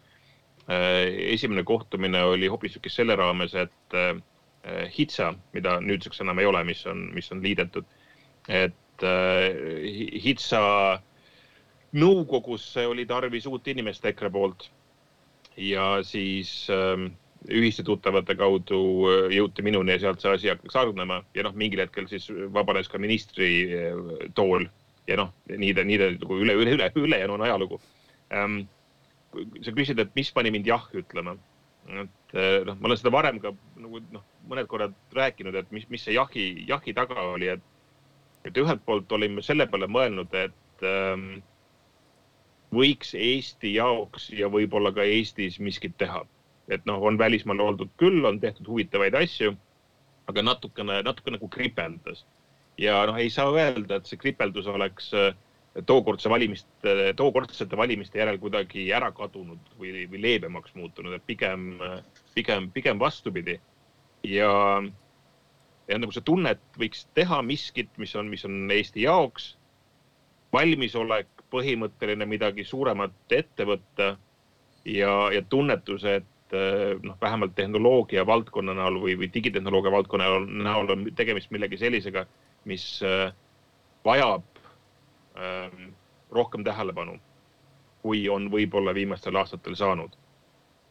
esimene kohtumine oli hoopistükkis selle raames, et äh, HITSA, mida nüüdseks enam ei ole, mis on, mis on liidetud, et äh, HITSA nõukogusse oli tarvis uut inimest EKRE poolt. Ja siis ähm, ühiste tuttavate kaudu jõuti minuni ja sealt see asi hakkas hargnema ja noh, mingil hetkel siis vabanes ka ministri tool. Ja noh, nii ta, nii ta nagu üle, üle, üle, ülejäänu on ajalugu. Ähm, sa küsid, et mis pani mind jah ütlema. et noh, ma olen seda varem ka nagu noh, mõned korrad rääkinud, et mis, mis see jahi, jahi taga oli, et, et ühelt poolt olime selle peale mõelnud, et ähm, võiks Eesti jaoks ja võib-olla ka Eestis miskit teha. et noh, on välismaal oldud küll, on tehtud huvitavaid asju, aga natukene, natuke nagu kripeldas ja noh, ei saa öelda, et see kripeldus oleks äh, tookordse valimiste, tookordsete valimiste järel kuidagi ära kadunud või, või leebemaks muutunud, et pigem, pigem, pigem vastupidi. ja, ja nagu see tunne, et võiks teha miskit, mis on, mis on Eesti jaoks, valmisolek põhimõtteline midagi suuremat ette võtta ja, ja tunnetus, et noh, vähemalt tehnoloogia valdkonna näol või, või digitehnoloogia valdkonna näol on tegemist millegi sellisega, mis vajab ähm, rohkem tähelepanu, kui on võib-olla viimastel aastatel saanud.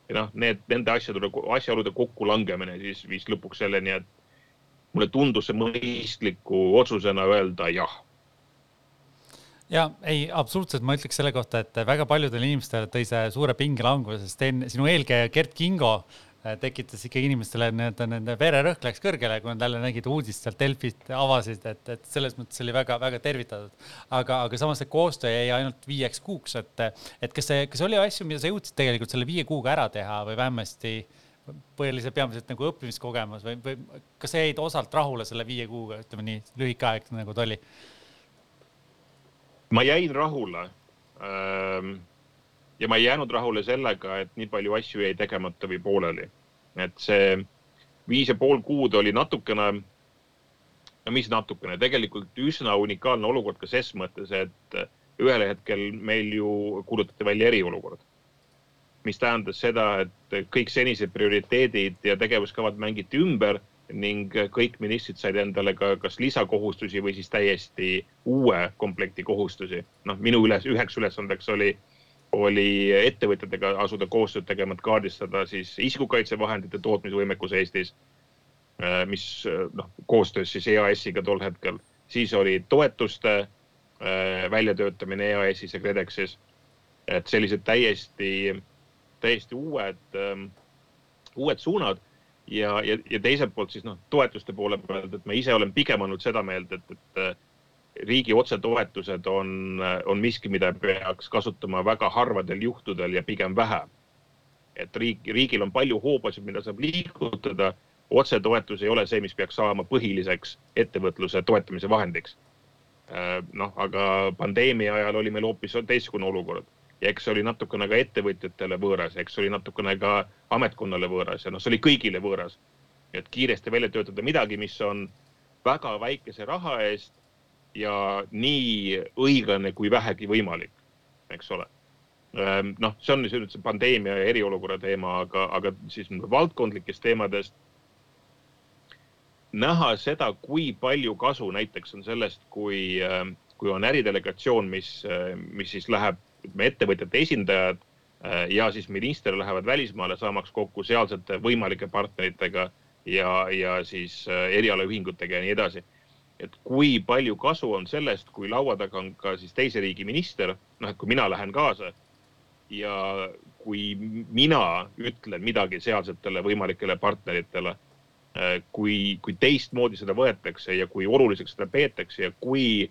ja noh, need, nende asjade, asjaolude kokkulangemine siis viis lõpuks selleni, et mulle tundus see mõistliku otsusena öelda jah ja ei, absoluutselt, ma ütleks selle kohta, et väga paljudele inimestele tõi see suure pingelanguse, sest teen sinu eelkäija Gert Kingo Äh, tekitas ikkagi inimestele nii-öelda nende vererõhk läks kõrgele, kui nad jälle nägid uudist sealt Delfist, avasid, et, et selles mõttes oli väga-väga tervitatud. aga, aga samas see koostöö jäi ainult viieks kuuks, et, et kas see, kas oli asju, mida sa jõudsid tegelikult selle viie kuuga ära teha või vähemasti põhiliselt peamiselt nagu õppimiskogemus või, või kas jäid osalt rahule selle viie kuuga, ütleme nii lühike aeg nagu ta oli? ma jäin rahule ähm ja ma ei jäänud rahule sellega, et nii palju asju jäi tegemata või pooleli. et see viis ja pool kuud oli natukene, no mis natukene, tegelikult üsna unikaalne olukord ka ses mõttes, et ühel hetkel meil ju kuulutati välja eriolukord. Mis tähendas seda, et kõik senised prioriteedid ja tegevuskavad mängiti ümber ning kõik ministrid said endale ka kas lisakohustusi või siis täiesti uue komplekti kohustusi. noh, minu üles, üheks ülesandeks oli oli ettevõtjatega asuda koostööd tegema, et kaardistada siis isikukaitsevahendite tootmisvõimekus Eestis, äh, mis äh, noh, koostöös siis EAS-iga tol hetkel, siis oli toetuste äh, väljatöötamine EAS-is ja KredExis. et sellised täiesti, täiesti uued, ähm, uued suunad ja, ja, ja teiselt poolt siis noh, toetuste poole pealt, et ma ise olen pigem olnud seda meelt, et, et riigi otsetoetused on, on miski, mida peaks kasutama väga harvadel juhtudel ja pigem vähe. et riik, riigil on palju hoobasid, mida saab liigutada. otsetoetus ei ole see, mis peaks saama põhiliseks ettevõtluse toetamise vahendiks. Äh, noh, aga pandeemia ajal oli meil hoopis teistsugune olukord ja eks see oli natukene ka ettevõtjatele võõras, eks see oli natukene ka ametkonnale võõras ja noh, see oli kõigile võõras. et kiiresti välja töötada midagi, mis on väga väikese raha eest ja nii õiglane kui vähegi võimalik, eks ole. Ehm, noh, see on nüüd see pandeemia ja eriolukorra teema, aga, aga siis valdkondlikest teemadest näha seda, kui palju kasu näiteks on sellest, kui, ehm, kui on äridelegatsioon, mis, mis siis läheb, ütleme, ettevõtjate esindajad ehm, ja siis minister lähevad välismaale saamaks kokku sealsete võimalike partneritega ja, ja siis erialaühingutega ja nii edasi. Et kui palju kasu on sellest, kui laua taga on ka siis teise riigi minister, noh, et kui mina lähen kaasa ja kui mina ütlen midagi sealsetele võimalikele partneritele, äh, kui, kui teistmoodi seda võetakse ja kui oluliseks seda peetakse ja kui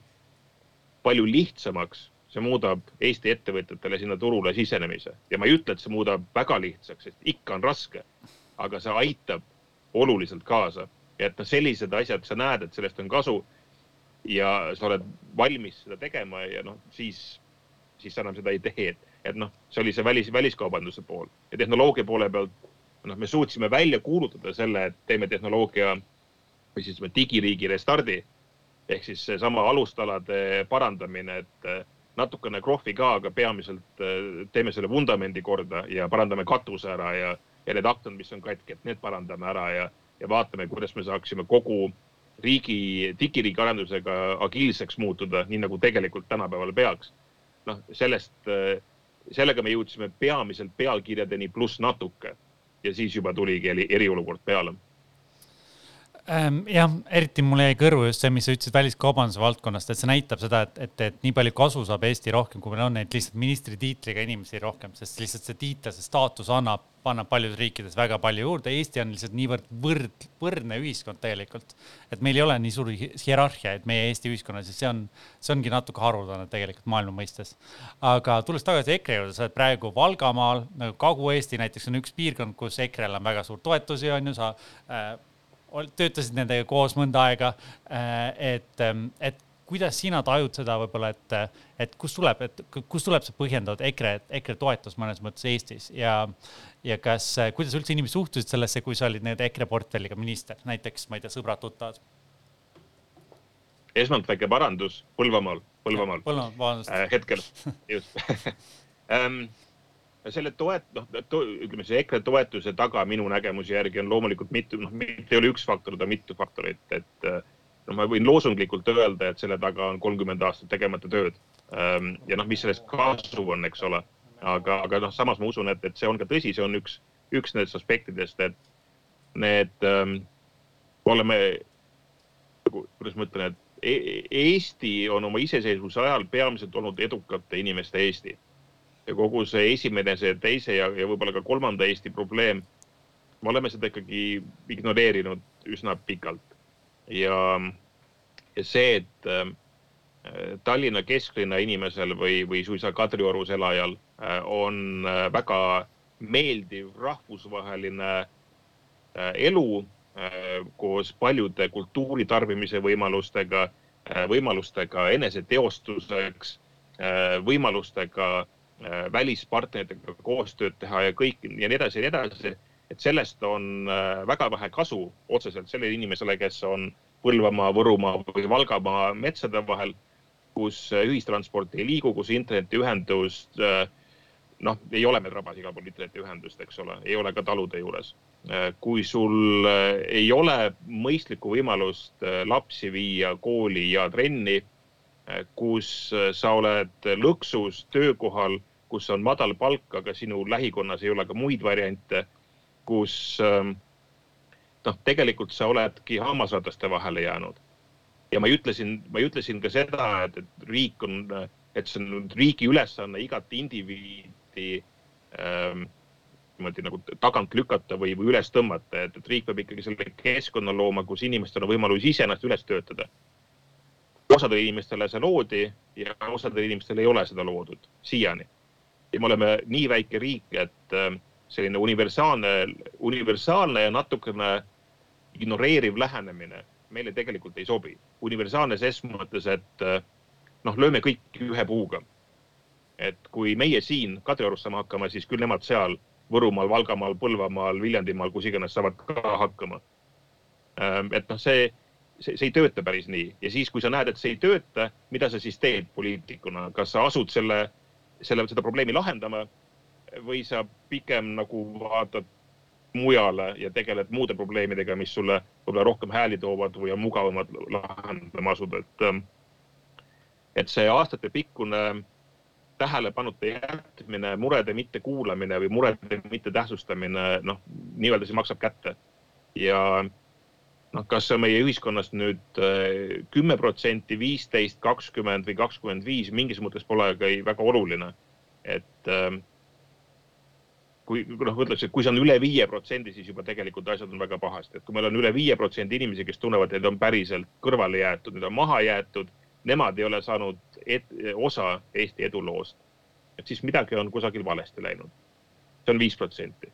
palju lihtsamaks see muudab Eesti ettevõtjatele sinna turule sisenemise. Ja ma ei ütle, et see muudab väga lihtsaks, sest ikka on raske, aga see aitab oluliselt kaasa. Ja et noh, sellised asjad, sa näed, et sellest on kasu ja sa oled valmis seda tegema ja noh, siis, siis sa enam seda ei tee, et, et noh, see oli see välis, väliskaubanduse pool. Ja tehnoloogia poole pealt, noh, me suutsime välja kuulutada selle, et teeme tehnoloogia või siis digiriigi restardi. Ehk siis seesama alustalade parandamine, et natukene krohvi ka, aga peamiselt eh, teeme selle vundamendi korda ja parandame katuse ära ja, ja need aknad, mis on katki, et need parandame ära ja ja vaatame, kuidas me saaksime kogu riigi, digiriigi arendusega agiilseks muutuda, nii nagu tegelikult tänapäeval peaks. noh, sellest, sellega me jõudsime peamiselt pealkirjadeni pluss natuke ja siis juba tuligi eriolukord peale Ähm, jah, eriti mulle jäi kõrvu just see, mis sa ütlesid väliskaubanduse valdkonnast, et see näitab seda, et, et, et nii palju kasu saab Eesti rohkem, kui meil on neid lihtsalt ministritiitliga inimesi rohkem, sest lihtsalt see tiitel, see staatus annab, annab paljudes riikides väga palju juurde. Eesti on lihtsalt niivõrd võrd, võrdne ühiskond tegelikult, et meil ei ole nii suuri hierarhiaid meie Eesti ühiskonnas ja see on, see ongi natuke haruldane tegelikult maailma mõistes. aga tulles tagasi EKRE juurde, sa oled praegu Valgamaal, nagu Kagu-Eesti näiteks on üks piirkond, kus EKRE-l on väga suur toetusi, on ju, sa äh, töötasid nendega koos mõnda aega. Äh, et, ähm, et kuidas sina tajud seda võib-olla, et, et kust tuleb, et kust tuleb see põhjendatud EKRE, EKRE toetus mõnes mõttes Eestis ja, ja kas, kuidas üldse inimesed suhtusid sellesse, kui sa olid nii-öelda EKRE portfelliga minister, näiteks ma ei tea, sõbrad-tuttavad? esmalt väike parandus Põlvamaal, Põlvamaal. Põlvamaal, vabandust äh,. hetkel, just [LAUGHS] ähm, selle toet-, noh to,, ütleme see EKRE toetuse taga minu nägemuse järgi on loomulikult mitu, noh, mitte ei ole üks faktor, ta on mitu faktorit, et noh, ma võin loosunglikult öelda, et selle taga on kolmkümmend aastat tegemata tööd. Ähm, ja noh, mis sellest kasu on, eks ole. aga, aga noh, samas ma usun, et, et see on ka tõsi, see on üks, üks nendest aspektidest, et need ähm,, oleme, kuidas ma ütlen, et e Eesti on oma iseseisvuse ajal peamiselt olnud edukate inimeste Eesti ja kogu see esimene, see teise ja, ja võib-olla ka kolmanda Eesti probleem, me oleme seda ikkagi ignoreerinud üsna pikalt. ja, ja see, et äh, Tallinna kesklinna inimesel või, või suisa Kadriorus elajal äh, on äh, väga meeldiv rahvusvaheline äh, elu äh, koos paljude kultuuri tarbimise võimalustega äh,, võimalustega eneseteostuseks, võimalustega välispartneritega koostööd teha ja kõik ja nii edasi ja nii edasi. et sellest on äh, väga vähe kasu otseselt sellele inimesele, kes on Põlvamaa, Võrumaa või Valgamaa metsade vahel, kus äh, ühistransport ei liigu, kus internetiühendust, noh, ei ole meil rabas igal pool internetiühendust, eks ole, ei ole ka talude juures. kui sul ei ole mõistlikku võimalust lapsi viia kooli ja trenni, kus sa oled lõksus töökohal kus on madal palk, aga sinu lähikonnas ei ole ka muid variante, kus ähm, noh, tegelikult sa oledki hammasrataste vahele jäänud. ja ma ütlesin, ma ütlesin ka seda, et, et riik on, et see on riigi ülesanne igat indiviidi ähm, niimoodi nagu tagant lükata või, või üles tõmmata, et, et riik peab ikkagi selle keskkonna looma, kus inimestel on võimalus iseennast üles töötada. osadele inimestele see loodi ja osadele inimestele ei ole seda loodud siiani ja me oleme nii väike riik, et äh, selline universaalne, universaalne ja natukene ignoreeriv lähenemine meile tegelikult ei sobi. universaalne ses mõttes, et äh, noh, lööme kõik ühe puuga. et kui meie siin Kadriorus saame hakkama, siis küll nemad seal Võrumaal, Valgamaal, Põlvamaal, Viljandimaal, kus iganes saavad ka hakkama. Ähm, et noh, see, see, see ei tööta päris nii ja siis, kui sa näed, et see ei tööta, mida sa siis teed poliitikuna, kas sa asud selle selle, seda probleemi lahendama või sa pigem nagu vaatad mujale ja tegeled muude probleemidega, mis sulle võib-olla rohkem hääli toovad või on mugavamad lahendama asuda, et. Ähm, et see aastatepikkune tähelepanuta jätmine, murede mittekuulamine või murede mittetähtsustamine, noh, nii-öelda see maksab kätte. ja noh, kas see on meie ühiskonnast nüüd äh, kümme protsenti, viisteist, kakskümmend või kakskümmend viis, mingis mõttes pole ka väga oluline. et ähm, kui noh, ütleks, et kui see on üle viie protsendi, siis juba tegelikult asjad on väga pahasti, et kui meil on üle viie protsendi inimesi, kes tunnevad, et on päriselt kõrvale jäetud, need on maha jäetud, nemad ei ole saanud et, osa Eesti eduloost. et siis midagi on kusagil valesti läinud. see on viis protsenti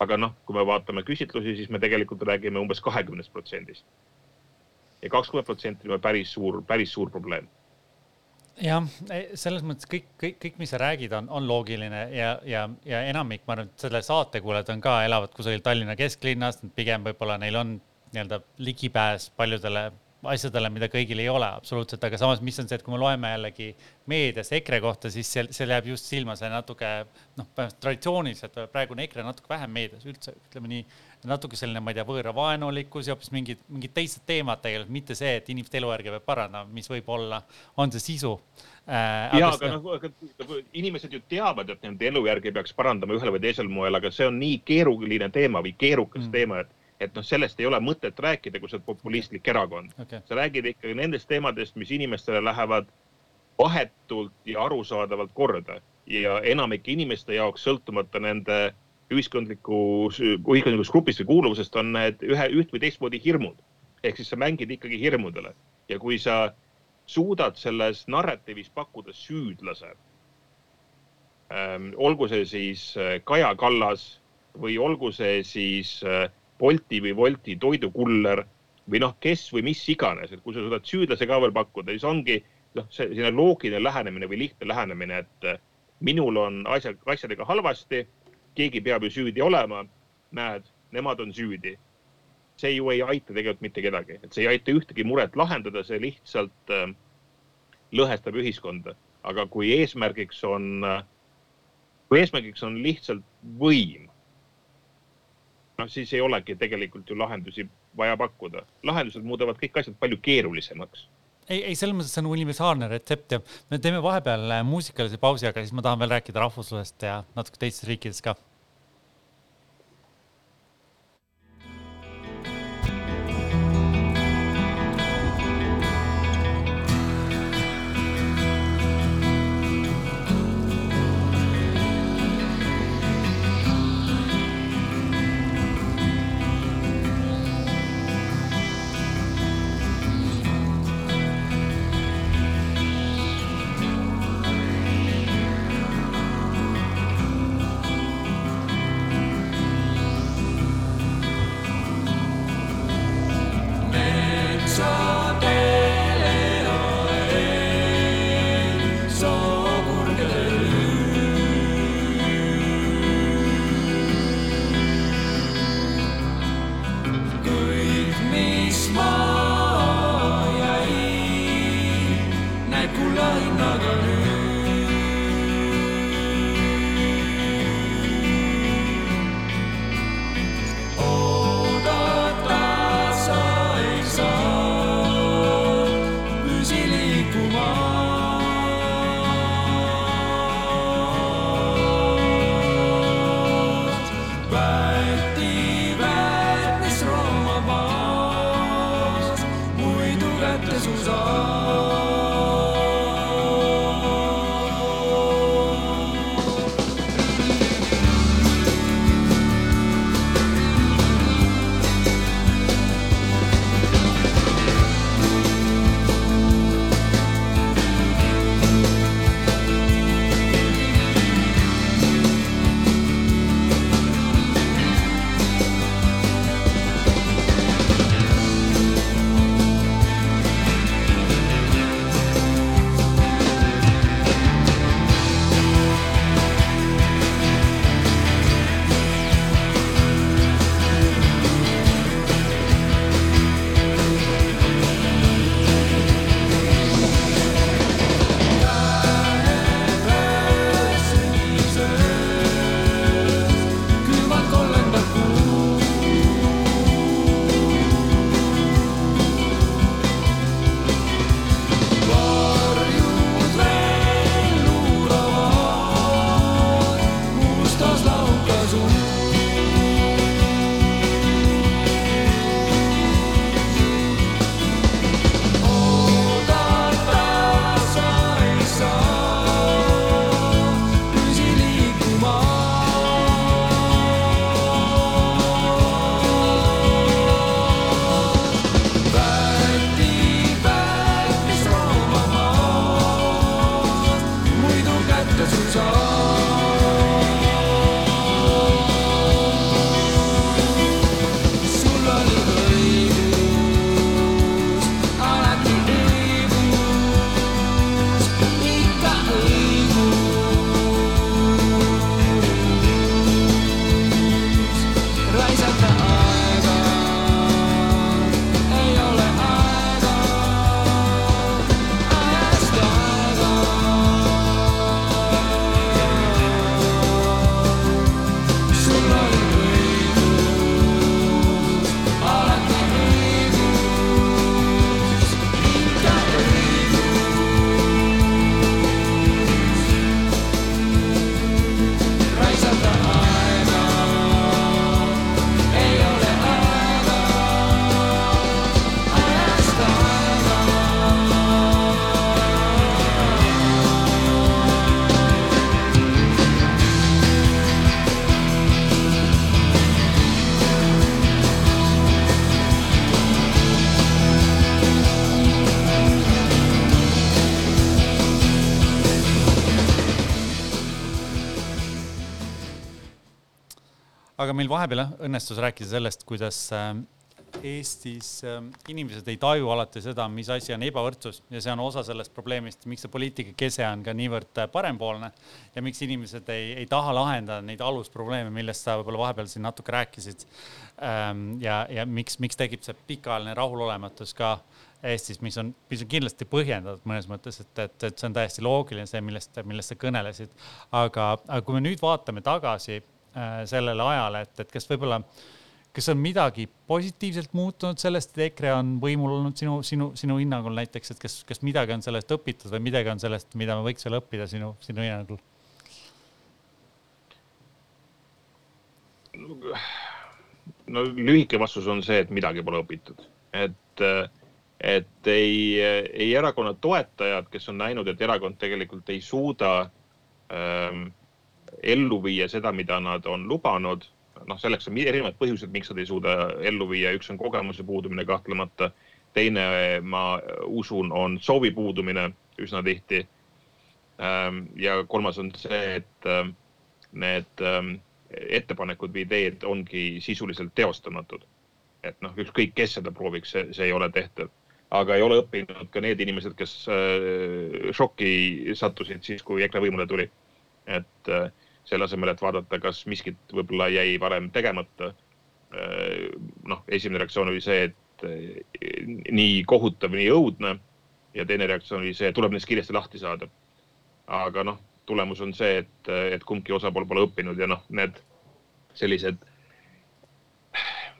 aga noh, kui me vaatame küsitlusi, siis me tegelikult räägime umbes kahekümnest protsendist. ja kakskümmend protsenti on päris suur, päris suur probleem jah, selles mõttes kõik, kõik, kõik, mis sa räägid, on, on loogiline ja, ja, ja enamik, ma arvan, et selle saate kuulajad on ka, elavad kusagil Tallinna kesklinnas, pigem võib-olla neil on nii-öelda ligipääs paljudele asjadele, mida kõigil ei ole absoluutselt, aga samas, mis on see, et kui me loeme jällegi meedias EKRE kohta, siis seal, seal jääb just silma see natuke noh, traditsiooniliselt praegune EKRE natuke vähem meedias üldse, ütleme nii, natuke selline, ma ei tea, võõravaenulikkus ja hoopis mingid, mingid teised teemad tegelikult, mitte see, et inimeste elujärge peab parandama, mis võib olla, on see sisu äh,. ja, aga noh, aga inimesed ju teavad, et nende elujärge peaks parandama ühel või teisel moel, aga see on nii keeruline teema või keerukas mm. teema, et et noh, sellest ei ole mõtet rääkida, kui sa oled populistlik erakond. Okay.. sa räägid ikkagi nendest teemadest, mis inimestele lähevad vahetult ja arusaadavalt korda. Ja enamike inimeste jaoks, sõltumata nende ühiskondliku, ühiskondlikust grupist või kuuluvusest, on need ühe, üht või teistmoodi hirmud. ehk siis sa mängid ikkagi hirmudele. Ja kui sa suudad selles narratiivis pakkuda süüdlase ähm,, olgu see siis äh, Kaja Kallas või olgu see siis äh, Bolti või Wolti toidukuller või noh, kes või mis iganes, et kui sa suudad süüdlase ka veel pakkuda, siis ongi noh, see selline loogiline lähenemine või lihtne lähenemine, et äh, minul on asja, asjadega halvasti, keegi peab ju süüdi olema. näed, nemad on süüdi. see ju ei aita tegelikult mitte kedagi, et see ei aita ühtegi muret lahendada, see lihtsalt äh, lõhestab ühiskonda, aga kui eesmärgiks on äh,, kui eesmärgiks on lihtsalt võim, noh, siis ei olegi tegelikult ju lahendusi vaja pakkuda. lahendused muudavad kõik asjad palju keerulisemaks ei, ei selles mõttes see on universaalne retsept ja me teeme vahepeal äh, muusikalise pausi, aga siis ma tahan veel rääkida rahvuslusest ja natuke teistest riikidest ka aga meil vahepeal õnnestus rääkida sellest, kuidas äh, Eestis ähm, inimesed ei taju alati seda, mis asi on ebavõrdsus ja see on osa sellest probleemist, miks see poliitika kese on ka niivõrd äh, parempoolne ja miks inimesed ei, ei taha lahendada neid alusprobleeme, millest sa võib-olla vahepeal siin natuke rääkisid. Ähm, ja, ja miks, miks tekib see pikaajaline rahulolematus ka Eestis, mis on, mis on kindlasti põhjendatud mõnes mõttes, et, et, et see on täiesti loogiline, see, millest, millest sa kõnelesid. aga, aga kui me nüüd vaatame tagasi äh, sellele ajale, et, et kas võib-olla, kas on midagi positiivselt muutunud sellest, et EKRE on võimul olnud sinu, sinu, sinu hinnangul näiteks, et kas, kas midagi on sellest õpitud või midagi on sellest, mida me võiks veel õppida sinu, sinu hinnangul? no lühike vastus on see, et midagi pole õpitud, et äh, et ei, ei erakonna toetajad, kes on näinud, et erakond tegelikult ei suuda ähm, ellu viia seda, mida nad on lubanud. noh, selleks on erinevad põhjused, miks nad ei suuda ellu viia, üks on kogemuse puudumine kahtlemata. teine, ma usun, on soovi puudumine üsna tihti ähm,. ja kolmas on see, et ähm, need ähm, ettepanekud või ideed ongi sisuliselt teostamatud. et noh, ükskõik, kes seda prooviks, see, see ei ole tehtav aga ei ole õppinud ka need inimesed, kes äh, šoki sattusid siis, kui EKRE võimule tuli. Et äh, selle asemel, et vaadata, kas miskit võib-olla jäi varem tegemata. Äh, noh, esimene reaktsioon oli see, et nii kohutav, nii õudne ja teine reaktsioon oli see, tuleb neist kiiresti lahti saada. aga noh, tulemus on see, et, et kumbki osapool pole õppinud ja noh, need sellised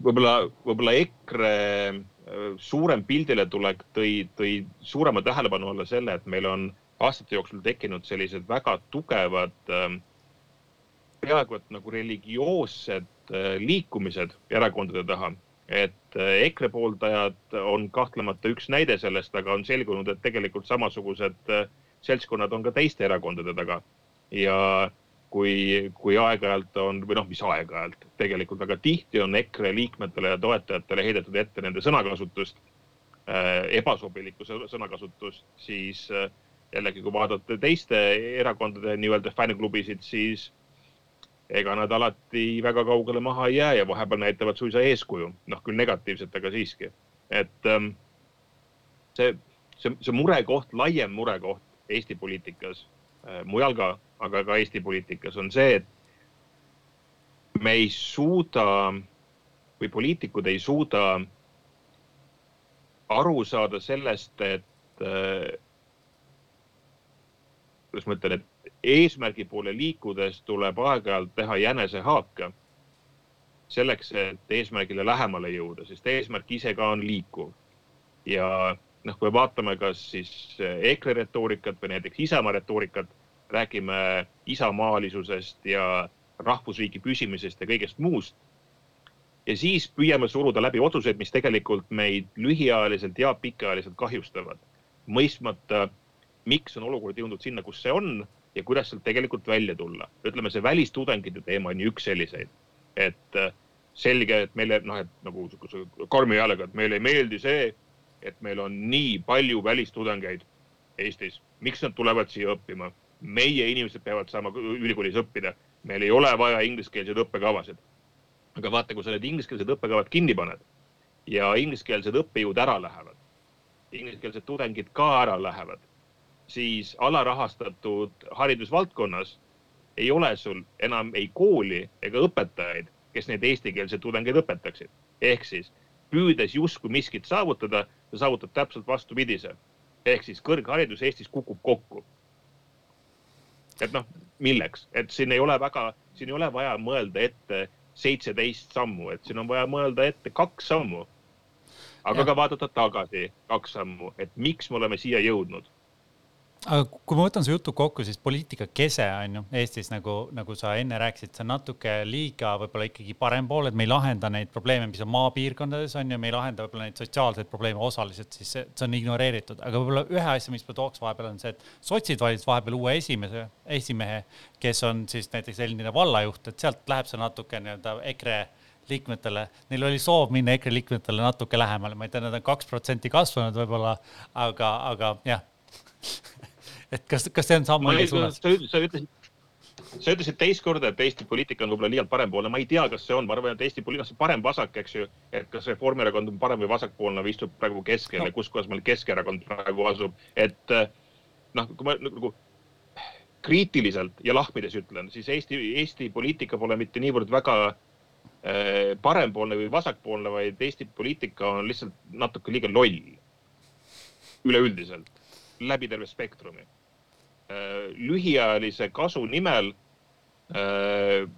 võib-olla, võib-olla EKRE suurem pildile tulek tõi, tõi suurema tähelepanu alla selle, et meil on aastate jooksul tekkinud sellised väga tugevad ähm, peaaegu et nagu religioossed äh, liikumised erakondade taha. et äh, EKRE pooldajad on kahtlemata üks näide sellest, aga on selgunud, et tegelikult samasugused äh, seltskonnad on ka teiste erakondade taga. ja kui, kui aeg-ajalt on või noh, mis aeg-ajalt, tegelikult väga tihti on EKRE liikmetele ja toetajatele heidetud ette nende sõnakasutust äh,, ebasobilikku sõnakasutust, siis äh, jällegi, kui vaadata teiste erakondade nii-öelda fänniklubisid, siis ega nad alati väga kaugele maha ei jää ja vahepeal näitavad suisa eeskuju, noh küll negatiivset, aga siiski. et ähm, see, see, see murekoht, laiem murekoht Eesti poliitikas äh,, mujal ka aga ka Eesti poliitikas on see, et me ei suuda või poliitikud ei suuda aru saada sellest, et äh, kuidas ma ütlen, et eesmärgi poole liikudes tuleb aeg-ajalt teha jänesehaake selleks, et eesmärgile lähemale jõuda, sest eesmärk ise ka on liikuv. ja noh, kui vaatame, kas siis EKRE retoorikat või näiteks Isamaa retoorikat, räägime isamaalisusest ja rahvusriigi püsimisest ja kõigest muust. ja siis püüame suruda läbi otsuseid, mis tegelikult meid lühiajaliselt ja pikaajaliselt kahjustavad, mõistmata, miks on olukord jõudnud sinna, kus see on ja kuidas sealt tegelikult välja tulla. ütleme, see välistudengite teema on ju üks selliseid, et äh, selge, et meile noh, et nagu sihukese karmi häälega, et meile ei meeldi see, et meil on nii palju välistudengeid Eestis, miks nad tulevad siia õppima meie inimesed peavad saama ülikoolis õppida, meil ei ole vaja ingliskeelseid õppekavasid. aga vaata, kui sa need ingliskeelsed õppekavad kinni paned ja ingliskeelsed õppejõud ära lähevad, ingliskeelsed tudengid ka ära lähevad, siis alarahastatud haridusvaldkonnas ei ole sul enam ei kooli ega õpetajaid, kes neid eestikeelseid tudengeid õpetaksid. ehk siis püüdes justkui miskit saavutada, sa saavutad täpselt vastupidise. ehk siis kõrgharidus Eestis kukub kokku et noh, milleks, et siin ei ole väga, siin ei ole vaja mõelda ette seitseteist sammu, et siin on vaja mõelda ette kaks sammu. aga ja. ka vaadata tagasi kaks sammu, et miks me oleme siia jõudnud aga kui ma võtan su jutu kokku, siis poliitika kese on ju Eestis nagu, nagu sa enne rääkisid, see on natuke liiga võib-olla ikkagi parempool, et me ei lahenda neid probleeme, mis on maapiirkondades on ju, me ei lahenda võib-olla neid sotsiaalseid probleeme osaliselt, siis see, see on ignoreeritud, aga võib-olla ühe asja, mis ma tooks vahepeal on see, et sotsid valisid vahepeal uue esimese, esimehe, kes on siis näiteks endine vallajuht, et sealt läheb see natuke nii-öelda EKRE liikmetele, neil oli soov minna EKRE liikmetele natuke lähemale, ma ei tea, nad on kaks protsenti kasvanud võib-olla, aga, aga jah [LAUGHS] et kas, kas see on samm õiges suunas? sa ütlesid, sa ütlesid teist korda, et Eesti poliitika on võib-olla liialt parempoolne, ma ei tea, kas see on, ma arvan, et Eesti poliitika, see parem-vasak, eks ju, et kas Reformierakond on parem või vasakpoolne või istub praegu keskel ja No. kus kohas meil Keskerakond praegu asub, et eh, noh, kui ma nagu kriitiliselt ja lahmides ütlen, siis Eesti, Eesti poliitika pole mitte niivõrd väga eh, parempoolne või vasakpoolne, vaid Eesti poliitika on lihtsalt natuke liiga loll. üleüldiselt, läbi terve spektrumi Äh, lühiajalise kasu nimel äh,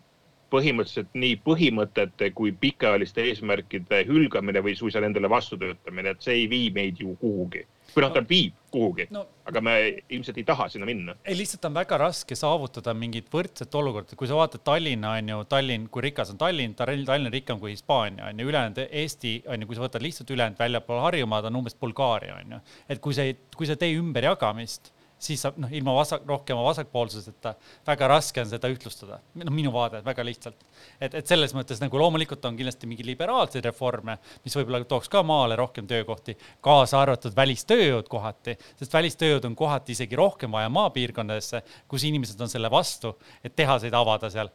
põhimõtteliselt nii põhimõtete kui pikaajaliste eesmärkide hülgamine või suisa nendele vastu töötamine, et see ei vii meid ju kuhugi. või noh, ta viib kuhugi no., aga me ilmselt ei taha sinna minna. ei, lihtsalt on väga raske saavutada mingit võrdset olukorda, kui sa vaatad Tallinna on ju, Tallinn, kui rikas on Tallinn, Tallinn on rikkam kui Hispaania on ju, ülejäänud Eesti on ju, kui sa võtad lihtsalt ülejäänud väljapool Harjumaad on umbes Bulgaaria on ju. et kui sa ei, kui sa ei tee ümberjagamist, siis saab noh, ilma vasak, rohkema vasakpoolsuseta väga raske on seda ühtlustada. noh, minu vaade väga lihtsalt. et, et selles mõttes nagu loomulikult on kindlasti mingi liberaalseid reforme, mis võib-olla tooks ka maale rohkem töökohti, kaasa arvatud välistööjõud kohati, sest välistööjõud on kohati isegi rohkem vaja maapiirkondadesse, kus inimesed on selle vastu, et tehaseid avada seal,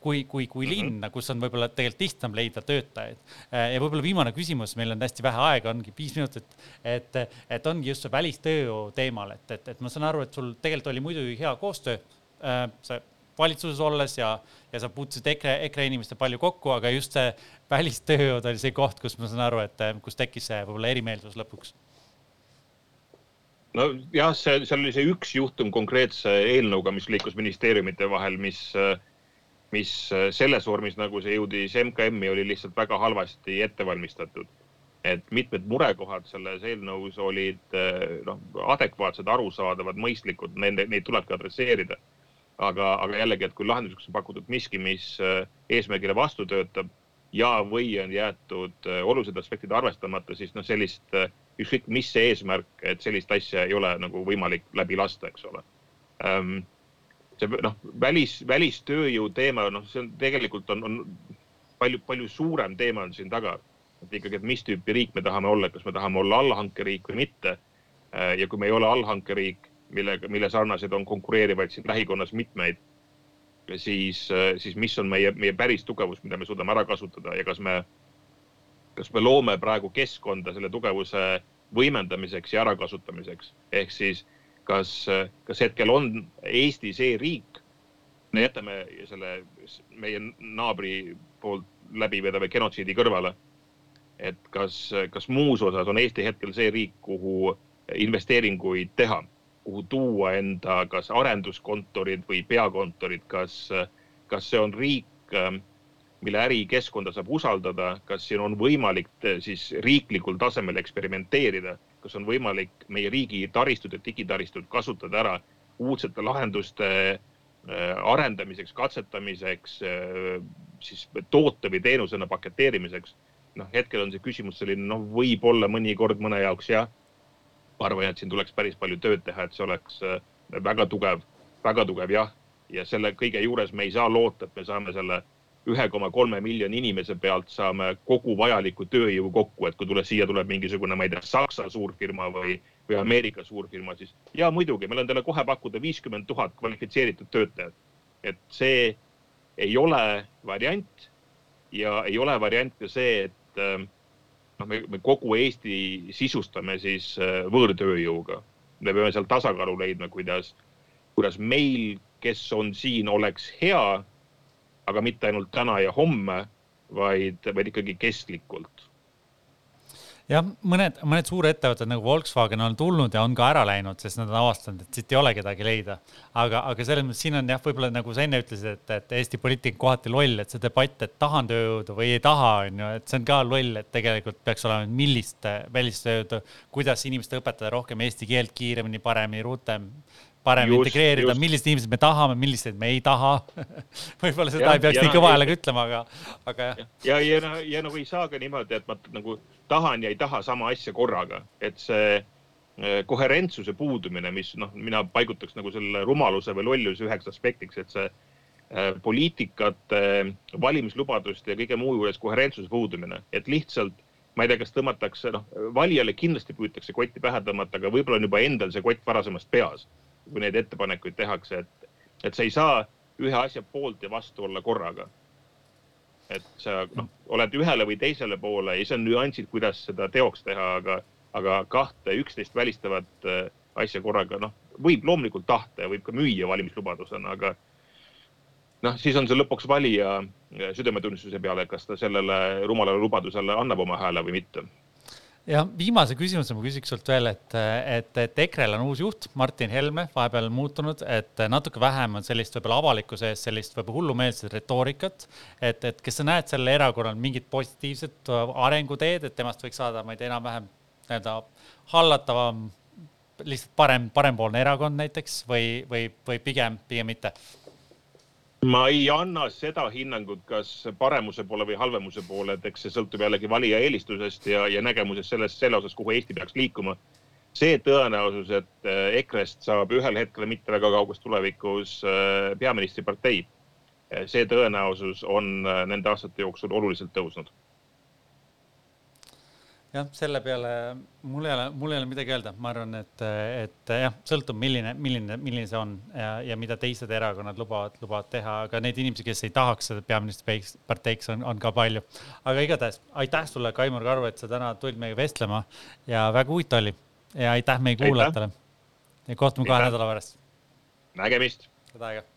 kui, kui, kui linna, kus on võib-olla tegelikult lihtsam leida töötajaid. ja võib-olla viimane küsimus, meil on hästi vähe aega, ongi viis minutit, et, et ongi just see välistööjõu teemal, et, et, et ma saan aru, et sul tegelikult oli muidugi hea koostöö äh, sa valitsuses olles ja, ja sa puutusid EKRE, EKRE inimeste palju kokku, aga just see välistööjõud oli see koht, kus ma saan aru, et äh, kus tekkis see võib-olla erimeelsus lõpuks. nojah, see, seal oli see üks juhtum konkreetse eelnõuga, mis liikus ministeeriumite vahel, mis, mis selles vormis, nagu see jõudis MKM-i, oli lihtsalt väga halvasti ette valmistatud. et mitmed murekohad selles eelnõus olid noh, adekvaatsed, arusaadavad, mõistlikud, nende, neid tulebki adresseerida. aga, aga jällegi, et kui lahenduseks on pakutud miski, mis äh, eesmärgile vastu töötab ja, või on jäetud äh, olulised aspektid arvestamata, siis noh, sellist äh, ükskõik mis see eesmärk, et sellist asja ei ole nagu võimalik läbi lasta, eks ole ähm,. See noh, välis, välistööjõu teema, noh, see on tegelikult on, on palju, palju suurem teema on siin taga. et ikkagi, et mis tüüpi riik me tahame olla, kas me tahame olla allhankeriik või mitte. ja kui me ei ole allhankeriik, millega, mille sarnaseid on konkureerivaid siin lähikonnas mitmeid, siis, siis mis on meie, meie päris tugevus, mida me suudame ära kasutada ja kas me kas me loome praegu keskkonda selle tugevuse võimendamiseks ja ärakasutamiseks, ehk siis kas, kas hetkel on Eesti see riik, me jätame selle meie naabri poolt läbivedava genotsiidi kõrvale. et kas, kas muus osas on Eesti hetkel see riik, kuhu investeeringuid teha, kuhu tuua enda kas arenduskontorid või peakontorid, kas, kas see on riik, mille ärikeskkonda saab usaldada, kas siin on võimalik siis riiklikul tasemel eksperimenteerida, kas on võimalik meie riigi taristut ja digitaristut kasutada ära uudsete lahenduste eh, arendamiseks, katsetamiseks, siis toote või teenusena paketeerimiseks. noh, hetkel on see küsimus selline, noh, võib-olla mõnikord mõne jaoks jah. ma arvan, et siin tuleks päris palju tööd teha, et see oleks eh, väga tugev, väga tugev jah. ja selle kõige juures me ei saa loota, et me saame selle ühe koma kolme miljoni inimese pealt saame kogu vajaliku tööjõu kokku, et kui tule siia tuleb mingisugune, ma ei tea, Saksa suurfirma või, või Ameerika suurfirma, siis ja muidugi, meil on teile kohe pakkuda viiskümmend tuhat kvalifitseeritud töötajat. et see ei ole variant ja ei ole variant ka see, et äh, noh, me, me kogu Eesti sisustame siis äh, võõrtööjõuga. me peame seal tasakaalu leidma, kuidas, kuidas meil, kes on siin, oleks hea aga mitte ainult täna ja homme, vaid, vaid ikkagi kestlikult. jah, mõned, mõned suurettevõtted nagu Volkswagen on tulnud ja on ka ära läinud, sest nad on avastanud, et siit ei ole kedagi leida. aga, aga selles mõttes siin on jah, võib-olla nagu sa enne ütlesid, et, et Eesti poliitika kohati loll, et see debatt, et tahan tööjõudu või ei taha, on ju, et see on ka loll, et tegelikult peaks olema, millist välistööjõudu, kuidas inimestele õpetada rohkem eesti keelt kiiremini, paremini, rutem paremini Just, integreerida, millised inimesed me tahame, millised me ei taha. [LAUGHS] Võib-olla seda Jah, ei peaks ja nii kõva häälega ütlema, aga, aga jah. ja, ja, ja, ja nagu ei saa ka niimoodi, et ma nagu tahan ja ei taha sama asja korraga, et see eh, koherentsuse puudumine, mis noh, mina paigutaks nagu selle rumaluse või lolluse üheks aspektiks, et see eh, poliitikate, valimislubaduste ja kõige muu juures koherentsuse puudumine, et lihtsalt ma ei tea, kas tõmmatakse, noh, valijale kindlasti püütakse kotti pähe tõmmata, aga võib-olla on juba endal see kott varasemast peas, kui neid ettepanekuid tehakse, et, et sa ei saa ühe asja poolt ja vastu olla korraga. et sa noh, oled ühele või teisele poole ja see on nüansid, kuidas seda teoks teha, aga, aga kahte üksteist välistavat äh, asja korraga, noh, võib loomulikult tahta ja võib ka müüa valimislubadusena, aga noh, siis on see lõpuks valija äh, südametunnistuse peale, kas ta sellele rumalale lubadusele annab oma hääle või mitte ja viimase küsimuse ma küsiks sult veel, et, et, et EKRE-l on uus juht, Martin Helme, vahepeal muutunud, et natuke vähem on sellist võib-olla avalikkuse ees sellist võib-olla hullumeelset retoorikat. et, et kas sa näed sellel erakonnal mingit positiivset arenguteed, et temast võiks saada, ma ei tea, enam-vähem nii-öelda hallatavam, lihtsalt parem, parempoolne erakond näiteks või, või, või pigem, pigem mitte ma ei anna seda hinnangut, kas paremuse poole või halvemuse poole, et eks see sõltub jällegi valija eelistusest ja, ja nägemusest sellest, selle osas, kuhu Eesti peaks liikuma. see tõenäosus, et äh, EKRE-st saab ühel hetkel mitte väga kauges tulevikus äh, peaministripartei, äh, see tõenäosus on nende aastate jooksul oluliselt tõusnud jah, selle peale mul ei ole, mul ei ole midagi öelda, ma arvan, et, et jah, sõltub, milline, milline, milline see on ja, ja mida teised erakonnad lubavad, lubavad teha, aga neid inimesi, kes ei tahaks seda peaministriparteiks, on, on ka palju. aga igatahes aitäh sulle, Kaimar Karu, et sa täna tulid meiega vestlema ja väga huvitav oli ja aitäh meie kuulajatele. ja kohtume kahe nädala pärast. nägemist. head aega